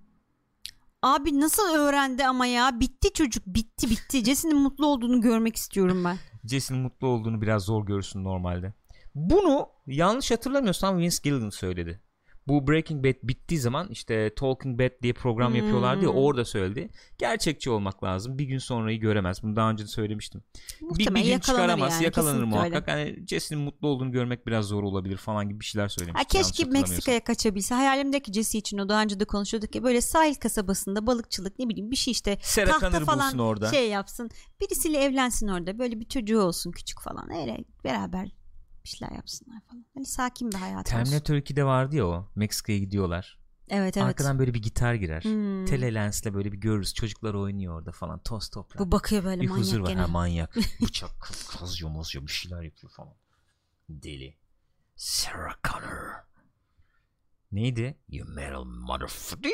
Abi nasıl öğrendi ama ya? Bitti çocuk. Bitti bitti. Jesse'nin mutlu olduğunu görmek istiyorum ben. [LAUGHS] Jesse'nin mutlu olduğunu biraz zor görürsün normalde. Bunu yanlış hatırlamıyorsam Vince Gilligan söyledi. Bu Breaking Bad bittiği zaman işte Talking Bad diye program Hmm. yapıyorlardı ya orada söyledi. Gerçekçi olmak lazım. Bir gün sonrayı göremez. Bunu daha önce de söylemiştim. Bir, bir Muhtemelen gün yakalanır çıkaramaz. yani. yakalanır muhakkak. öyle. Yani Jesse'nin mutlu olduğunu görmek biraz zor olabilir falan gibi bir şeyler Ha, söylemişti. yanlış keşke. Meksika'ya kaçabilse. Hayalimdeki Jesse için o daha önce de konuşuyorduk ya böyle sahil kasabasında balıkçılık ne bileyim bir şey işte Sarah tahta falan orada. şey yapsın. Birisiyle evlensin orada. Böyle bir çocuğu olsun küçük falan. Öyle beraber bir şeyler yapsınlar falan. Hani sakin bir hayat olsun. Terminator 2'de vardı ya o. Meksika'ya gidiyorlar. Evet evet. Arkadan böyle bir gitar girer. Hmm. Telelensle böyle bir görürüz. Çocuklar oynuyor orada falan. Toz toprak. Bu bakıyor böyle bir manyak huzur var. gene. Ha, manyak. [LAUGHS] Bıçak kaz- kazıyor mazıyor bir şeyler yapıyor falan. Deli. Sarah Connor. Neydi? You metal motherfucker.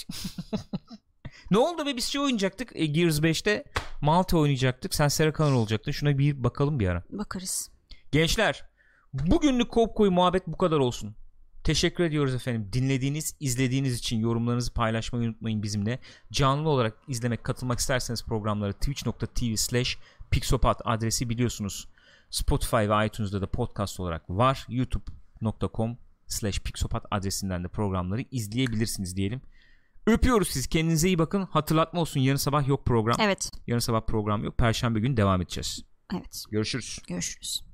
[LAUGHS] ne oldu be biz şey oynayacaktık e, Gears 5'te Malta oynayacaktık sen Sarah Connor olacaktın şuna bir bakalım bir ara Bakarız. Gençler bugünlük Kopko'yu muhabbet bu kadar olsun. Teşekkür ediyoruz efendim. Dinlediğiniz, izlediğiniz için yorumlarınızı paylaşmayı unutmayın bizimle. Canlı olarak izlemek, katılmak isterseniz programları twitch.tv slash pixopat adresi biliyorsunuz. Spotify ve iTunes'da da podcast olarak var. youtube.com slash pixopat adresinden de programları izleyebilirsiniz diyelim. Öpüyoruz siz. Kendinize iyi bakın. Hatırlatma olsun. Yarın sabah yok program. Evet. Yarın sabah program yok. Perşembe günü devam edeceğiz. Evet. Görüşürüz. Görüşürüz.